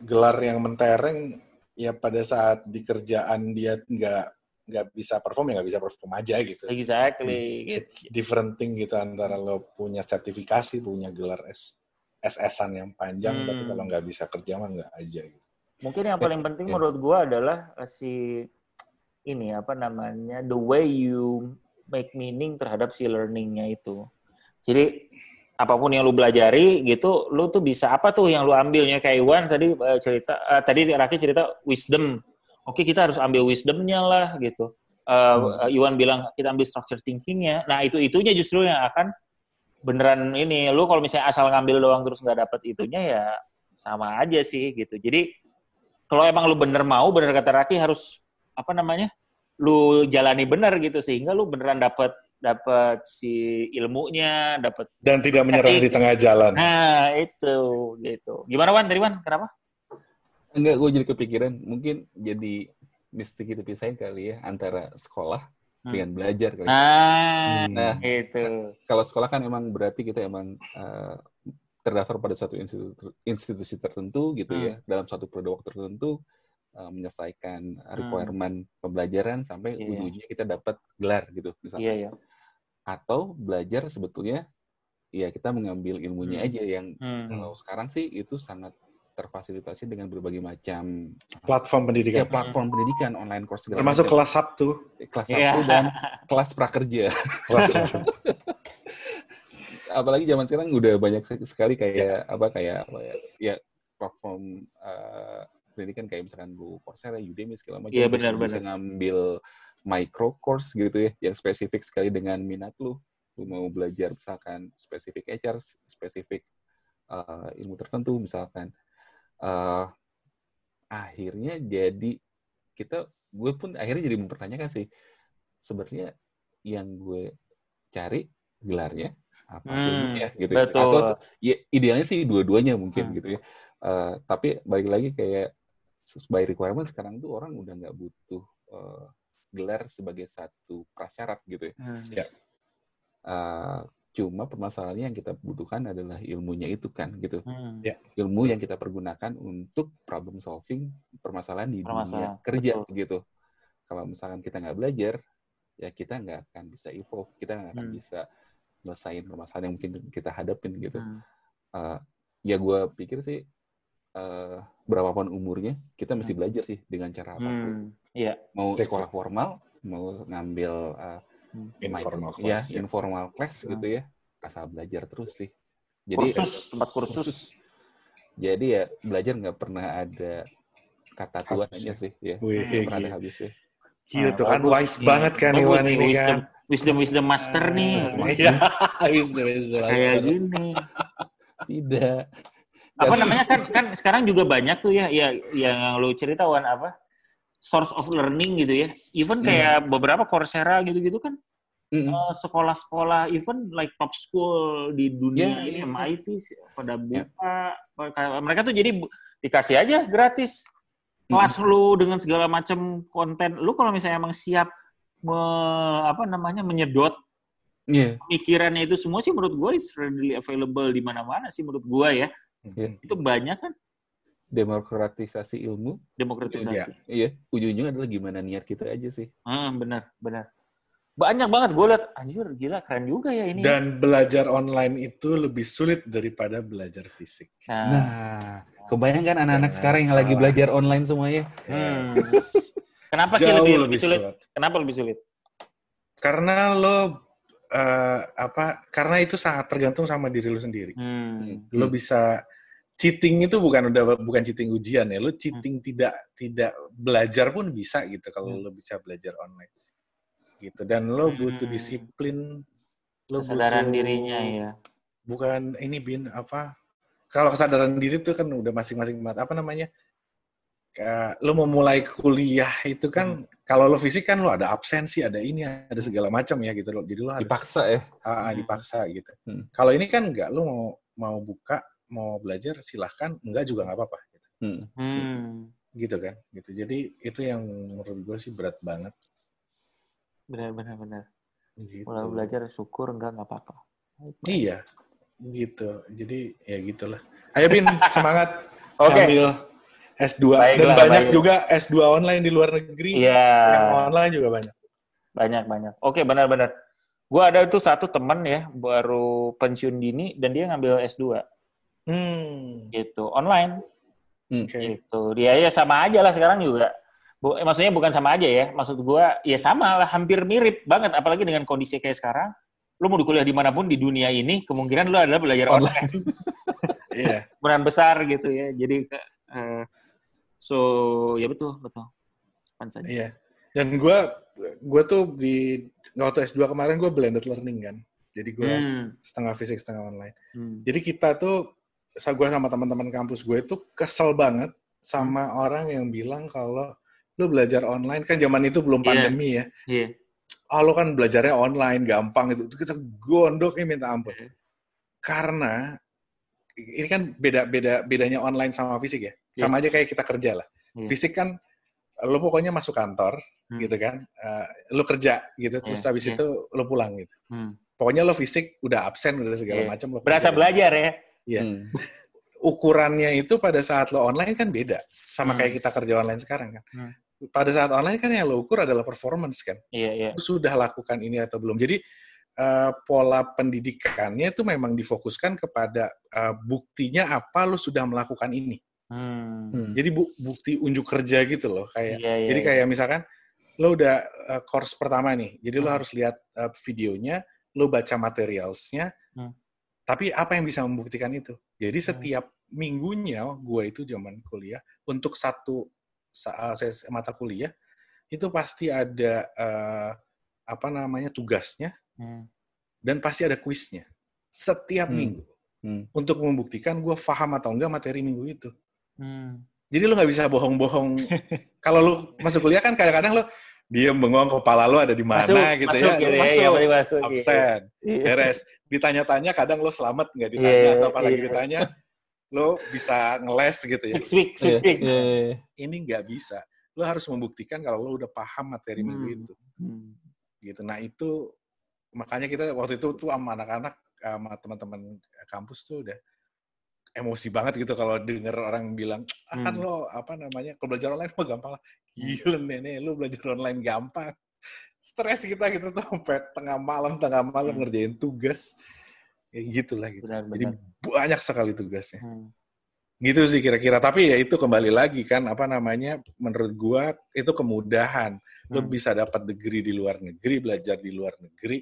gelar yang mentereng ya pada saat di kerjaan dia nggak nggak bisa perform ya nggak bisa perform aja gitu. Exactly. It's different thing gitu antara lo punya sertifikasi, punya gelar S SS-an yang panjang, hmm. tapi kalau nggak bisa kerja mah nggak aja gitu. Mungkin yang paling penting yeah. menurut gua adalah eh, si ini apa namanya the way you make meaning terhadap si learningnya itu. Jadi apa pun yang lu belajari gitu, lu tuh bisa apa tuh yang lu ambilnya kayak Iwan tadi uh, cerita uh, tadi Raki cerita wisdom. Oke, kita harus ambil wisdomnya lah gitu. Uh, hmm. Iwan bilang kita ambil structure thinkingnya. Nah itu itunya justru yang akan beneran ini. Lu kalau misalnya asal ngambil doang terus nggak dapet itunya ya sama aja sih gitu. Jadi kalau emang lu bener mau, bener kata Raki harus apa namanya? Lu jalani bener gitu sehingga lu beneran dapet dapat si ilmunya, dapat dan tidak menyerah di tengah jalan. Nah, itu gitu. Gimana Wan? Dari Wan? Kenapa? Enggak, gue jadi kepikiran mungkin jadi mesti kita pisahin kali ya antara sekolah hmm. dengan belajar kali. Nah, nah itu. Kalau sekolah kan emang berarti kita emang uh, terdaftar pada satu institusi, institusi tertentu gitu hmm. ya, dalam satu periode waktu tertentu uh, menyelesaikan requirement hmm. pembelajaran sampai yeah. ujungnya kita dapat gelar gitu misalnya. Yeah, yeah atau belajar sebetulnya ya kita mengambil ilmunya hmm. aja yang hmm. kalau sekarang sih itu sangat terfasilitasi dengan berbagai macam platform pendidikan. Ya, platform hmm. pendidikan online course segala Termasuk macam. kelas Sabtu. Kelas iya. Sabtu yeah. dan kelas prakerja. Kelas (laughs) Apalagi zaman sekarang udah banyak sekali kayak yeah. apa kayak apa ya, ya platform uh, pendidikan kayak misalkan Bu Coursera, Udemy segala macam. Iya yeah, benar benar. Bisa ngambil micro course gitu ya, yang spesifik sekali dengan minat lu. Lu mau belajar misalkan spesifik HR, spesifik uh, ilmu tertentu misalkan. Uh, akhirnya jadi kita, gue pun akhirnya jadi mempertanyakan sih, sebenarnya yang gue cari gelarnya apa hmm, ya gitu ya. betul. atau ya idealnya sih dua-duanya mungkin hmm. gitu ya uh, tapi balik lagi kayak by requirement sekarang tuh orang udah nggak butuh uh, gelar sebagai satu prasyarat gitu ya. Hmm. ya. Uh, cuma permasalahannya yang kita butuhkan adalah ilmunya itu kan gitu. Hmm. Ya. Ilmu yang kita pergunakan untuk problem solving permasalahan di dunia kerja Betul. gitu. Kalau misalkan kita nggak belajar, ya kita nggak akan bisa evolve, kita nggak akan hmm. bisa nyelesain permasalahan yang mungkin kita hadapin gitu. Hmm. Uh, ya gue pikir sih uh, berapapun umurnya, kita mesti hmm. belajar sih dengan cara apa pun. Hmm. Iya. Mau sekolah formal, mau ngambil uh, informal class, ya, ya, informal class hmm. gitu ya, asal belajar terus sih. Jadi kursus, tempat kursus. kursus. Jadi ya belajar nggak pernah ada kata tua aja sih, ya. Wih, pernah ada habisnya. Gitu nah, kan wise ya. banget kan Iwan ini wisdom, kan. Wisdom wisdom master nih. Iya, (laughs) wisdom wisdom master. Kayak gini. (laughs) Tidak. Apa namanya kan kan sekarang juga banyak tuh ya ya yang lo cerita Wan apa? Source of learning gitu ya. Even kayak hmm. beberapa Coursera gitu-gitu kan mm uh, sekolah-sekolah even like top school di dunia yeah, ini yeah, MIT pada buka yeah. mereka tuh jadi dikasih aja gratis kelas mm lu dengan segala macam konten lu kalau misalnya emang siap me, apa namanya menyedot yeah. pemikirannya itu semua sih menurut gue it's readily available di mana-mana sih menurut gue ya yeah. itu banyak kan? Demokratisasi ilmu. Demokratisasi. Iya, iya. ujung-ujungnya adalah gimana niat kita aja sih. Hmm, benar benar. Banyak banget gue liat anjir gila keren juga ya ini. Dan belajar online itu lebih sulit daripada belajar fisik. Nah, nah kebayangkan anak-anak sekarang yang salah. lagi belajar online semuanya hmm. kenapa Jauh lebih, lebih sulit? sulit. Kenapa lebih sulit? Karena lo uh, apa karena itu sangat tergantung sama diri lo sendiri. Hmm. lo bisa cheating itu bukan udah bukan cheating ujian ya lo cheating hmm. tidak tidak belajar pun bisa gitu kalau hmm. lo bisa belajar online gitu dan lo butuh hmm. disiplin lo kesadaran butuh, dirinya ya bukan ini bin apa kalau kesadaran diri itu kan udah masing-masing apa namanya lo mau mulai kuliah itu kan hmm. kalau lo fisik kan lo ada absensi ada ini ada segala macam ya gitu lo jadi lo harus dipaksa ya hmm. dipaksa gitu hmm. kalau ini kan enggak lo mau mau buka mau belajar silahkan enggak juga nggak apa-apa gitu. Hmm. hmm. gitu kan gitu jadi itu yang menurut gue sih berat banget Benar benar benar. Gitu. Mulai belajar syukur enggak nggak apa-apa. Iya, gitu. Jadi ya gitulah. Ayo Bin, (laughs) semangat okay. ambil S2 Baiklah, dan banyak baik. juga S2 online di luar negeri. Iya. Yang online juga banyak. Banyak banyak. Oke, benar-benar. Gua ada tuh satu teman ya, baru pensiun dini dan dia ngambil S2. Hmm. Gitu, online. Hmm. Okay. Gitu. Dia ya sama aja lah sekarang juga Bu, eh, maksudnya bukan sama aja ya. Maksud gua ya sama lah, hampir mirip banget. Apalagi dengan kondisi kayak sekarang. Lu mau kuliah di mana pun di dunia ini, kemungkinan lu adalah belajar online. (laughs) Iya. yeah. besar gitu ya. Jadi, uh, so ya betul, betul. Iya. Yeah. Dan gua gua tuh di waktu S2 kemarin gua blended learning kan. Jadi gua hmm. setengah fisik, setengah online. Hmm. Jadi kita tuh, gue sama teman-teman kampus gue itu kesel banget sama hmm. orang yang bilang kalau lu belajar online kan zaman itu belum iya. pandemi yeah. ya. Iya. Yeah. Ah, lu kan belajarnya online gampang itu. Kita gondoknya minta ampun. Yeah. Karena ini kan beda beda bedanya online sama fisik ya. Yeah. Sama aja kayak kita kerja lah. Yeah. Fisik kan lu pokoknya masuk kantor hmm. gitu kan. Uh, lu kerja gitu terus yeah. habis yeah. itu lu pulang gitu. Hmm. Pokoknya lo fisik udah absen udah segala yeah. macam Berasa belajar ya. Iya. Hmm. (laughs) Ukurannya itu pada saat lo online kan beda sama hmm. kayak kita kerja online sekarang kan. Hmm pada saat online kan yang lo ukur adalah performance kan. Iya, iya. sudah lakukan ini atau belum. Jadi uh, pola pendidikannya itu memang difokuskan kepada uh, buktinya apa lo sudah melakukan ini. Hmm. hmm. Jadi bu bukti unjuk kerja gitu loh kayak. Iya, iya, jadi iya. kayak misalkan lo udah uh, course pertama nih. Jadi hmm. lo harus lihat uh, videonya, lo baca materialsnya. Tapi apa yang bisa membuktikan itu? Jadi hmm. setiap minggunya gue itu zaman kuliah untuk satu saya mata kuliah itu pasti ada uh, apa namanya tugasnya hmm. dan pasti ada kuisnya setiap hmm. minggu hmm. untuk membuktikan gue paham atau enggak materi minggu itu. Hmm. Jadi lo nggak bisa bohong-bohong. (laughs) Kalau lo masuk kuliah kan kadang-kadang lo diem bengong kepala lo ada di mana gitu ya. masuk, ya. Masuk, ya, masuk absen, gitu. beres. Ditanya-tanya kadang lo selamat nggak ditanya yeah, atau apalagi yeah. ditanya lo bisa ngeles gitu ya. Speak. Yeah, yeah, yeah. Ini nggak bisa. Lo harus membuktikan kalau lo udah paham materi hmm. minggu itu. Hmm. Gitu. Nah itu makanya kita waktu itu tuh sama anak-anak sama teman-teman kampus tuh udah emosi banget gitu kalau denger orang bilang ah kan hmm. lo apa namanya kalau belajar online mah gampang lah gila nenek lo belajar online gampang stres kita gitu tuh sampai tengah malam tengah malam hmm. ngerjain tugas ya gitulah gitu. Benar, benar. Jadi banyak sekali tugasnya. Hmm. Gitu sih kira-kira. Tapi ya itu kembali lagi kan apa namanya menurut gua itu kemudahan. Hmm. Lo bisa dapat degree di luar negeri, belajar di luar negeri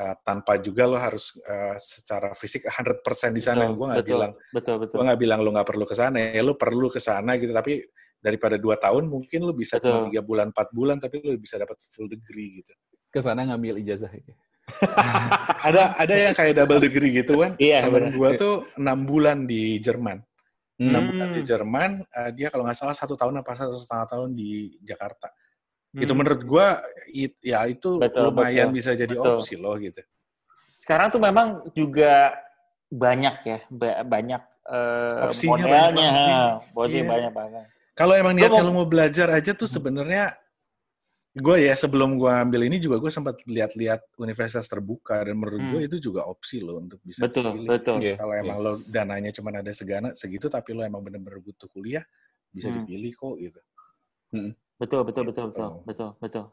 uh, tanpa juga lo harus uh, secara fisik 100% di sana. Gua nggak bilang betul betul. Gua nggak bilang lo nggak perlu ke sana. Ya lo perlu ke sana gitu tapi daripada dua tahun mungkin lu bisa cuma tiga bulan empat bulan tapi lu bisa dapat full degree gitu ke sana ngambil ijazah ya. (laughs) ada ada yang kayak double degree gitu kan iya temen gue tuh enam bulan di Jerman enam hmm. bulan di Jerman uh, dia kalau nggak salah satu tahun apa satu setengah tahun di Jakarta hmm. itu menurut gue it, ya itu betul, lumayan betul, bisa jadi betul. opsi loh gitu sekarang tuh memang juga banyak ya banyak uh, Opsinya modelnya banyak, yeah. (laughs) banyak banget kalau emang niat kalau mau belajar aja tuh sebenarnya gue ya sebelum gue ambil ini juga gue sempat lihat-lihat universitas terbuka dan menurut hmm. gue itu juga opsi lo untuk bisa betul pilih. betul yeah. kalau emang yeah. lo dananya cuma ada segana segitu tapi lo emang bener-bener butuh kuliah bisa hmm. dipilih kok gitu hmm. Betul betul betul betul gitu. betul betul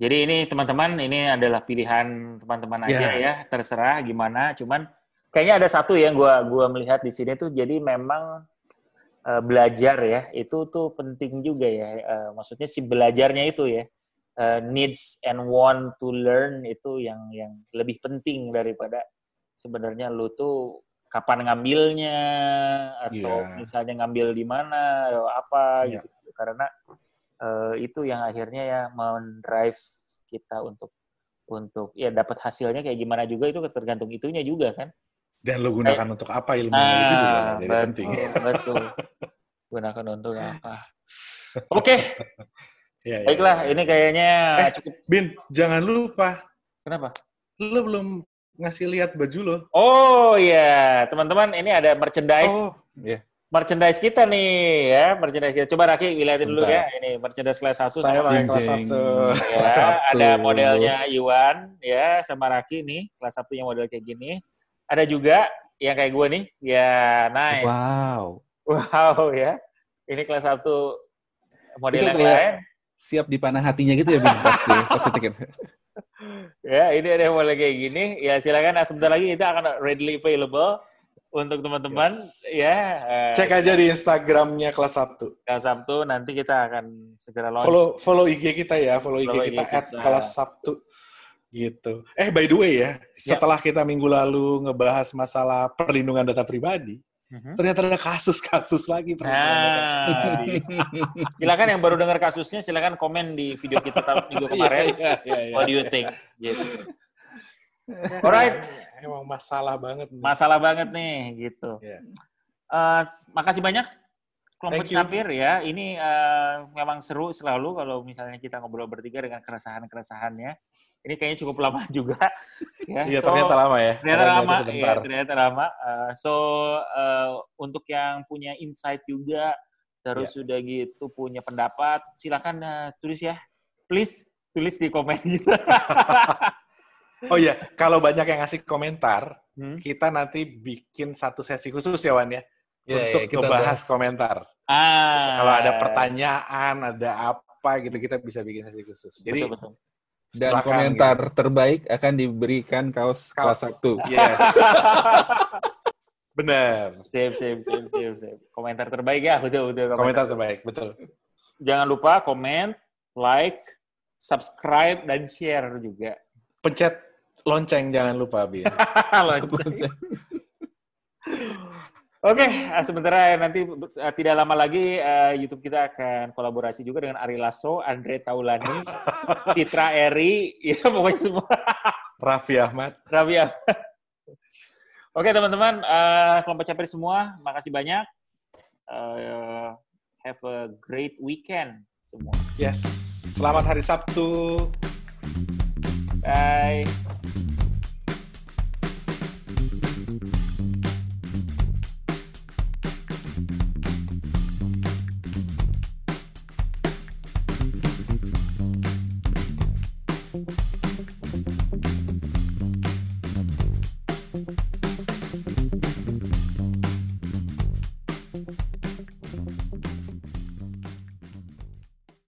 jadi ini teman-teman ini adalah pilihan teman-teman aja yeah. ya terserah gimana cuman kayaknya ada satu yang gue gua melihat di sini tuh jadi memang uh, belajar ya itu tuh penting juga ya uh, maksudnya si belajarnya itu ya uh, needs and want to learn itu yang yang lebih penting daripada sebenarnya lu tuh kapan ngambilnya atau yeah. misalnya ngambil di mana atau apa yeah. gitu karena uh, itu yang akhirnya ya mendrive kita untuk untuk ya dapat hasilnya kayak gimana juga itu tergantung itunya juga kan dan lo gunakan untuk apa ilmu nah, itu juga ah, jadi betul, penting. Betul. gunakan untuk apa? (laughs) Oke. Okay. ya, ya, Baiklah, ya. ini kayaknya eh, cukup. Bin, jangan lupa. Kenapa? Lo belum ngasih lihat baju lo. Oh iya, teman-teman, ini ada merchandise. Oh, iya. Merchandise kita nih ya, merchandise kita. Coba Raki lihatin dulu ya. Ini merchandise kelas 1 Saya sama kelas 1. Ya, ada modelnya Iwan ya sama Raki nih, kelas 1 yang model kayak gini. Ada juga yang kayak gue nih. Ya, nice. Wow. Wow ya. Ini kelas satu model yang lain. Siap dipanah hatinya gitu ya, Bing, (laughs) pasti, pasti tiket. ya, ini ada model kayak gini. Ya, silakan. Nah, sebentar lagi itu akan readily available untuk teman-teman yes. ya. Uh, Cek aja di Instagramnya kelas Sabtu. Kelas Sabtu nanti kita akan segera launch. Follow follow IG kita ya, follow, follow IG, IG kita, kita. kelas Sabtu. Gitu. Eh by the way ya, ya, setelah kita minggu lalu ngebahas masalah perlindungan data pribadi, uh-huh. ternyata ada kasus-kasus lagi nah, (laughs) silakan yang baru dengar kasusnya silakan komen di video kita minggu (laughs) kemarin. yeah, yeah, yeah, What do you think? Gitu. Alright. Emang masalah banget. Nih. Masalah banget nih, gitu. Yeah. Uh, makasih banyak kelompok capir ya. Ini uh, memang seru selalu kalau misalnya kita ngobrol bertiga dengan keresahan-keresahannya ini kayaknya cukup lama (laughs) juga. ya. Iya, so, ternyata lama ya. Ternyata lama, ya, ternyata lama. Uh, so, uh, untuk yang punya insight juga, terus yeah. sudah gitu punya pendapat, silakan uh, tulis ya. Please, tulis di komen gitu. (laughs) oh iya, kalau banyak yang ngasih komentar, hmm? kita nanti bikin satu sesi khusus ya, Wan ya? Yeah, untuk yeah, ngebahas bahas. komentar. Ah. Kalau ada pertanyaan, ada apa gitu, kita bisa bikin sesi khusus. Jadi, betul, betul dan Silakan, komentar gitu. terbaik akan diberikan kaos, kaos. kelas satu. Yes. (laughs) Benar. Sip, sip, sip, sip, sip. Komentar terbaik ya, betul, betul. Komentar, komentar terbaik, betul. Jangan lupa komen, like, subscribe, dan share juga. Pencet lonceng jangan lupa, (laughs) lonceng. Oke, okay, eh, sementara nanti uh, tidak lama lagi uh, YouTube kita akan kolaborasi juga dengan Ari Lasso, Andre Taulani, (laughs) Citra Eri, ya pokoknya semua. (laughs) Raffi Ahmad. Raffi Ahmad. Oke okay, teman-teman, uh, kelompok capir semua, makasih banyak. Uh, have a great weekend semua. Yes, selamat hari Sabtu. Bye.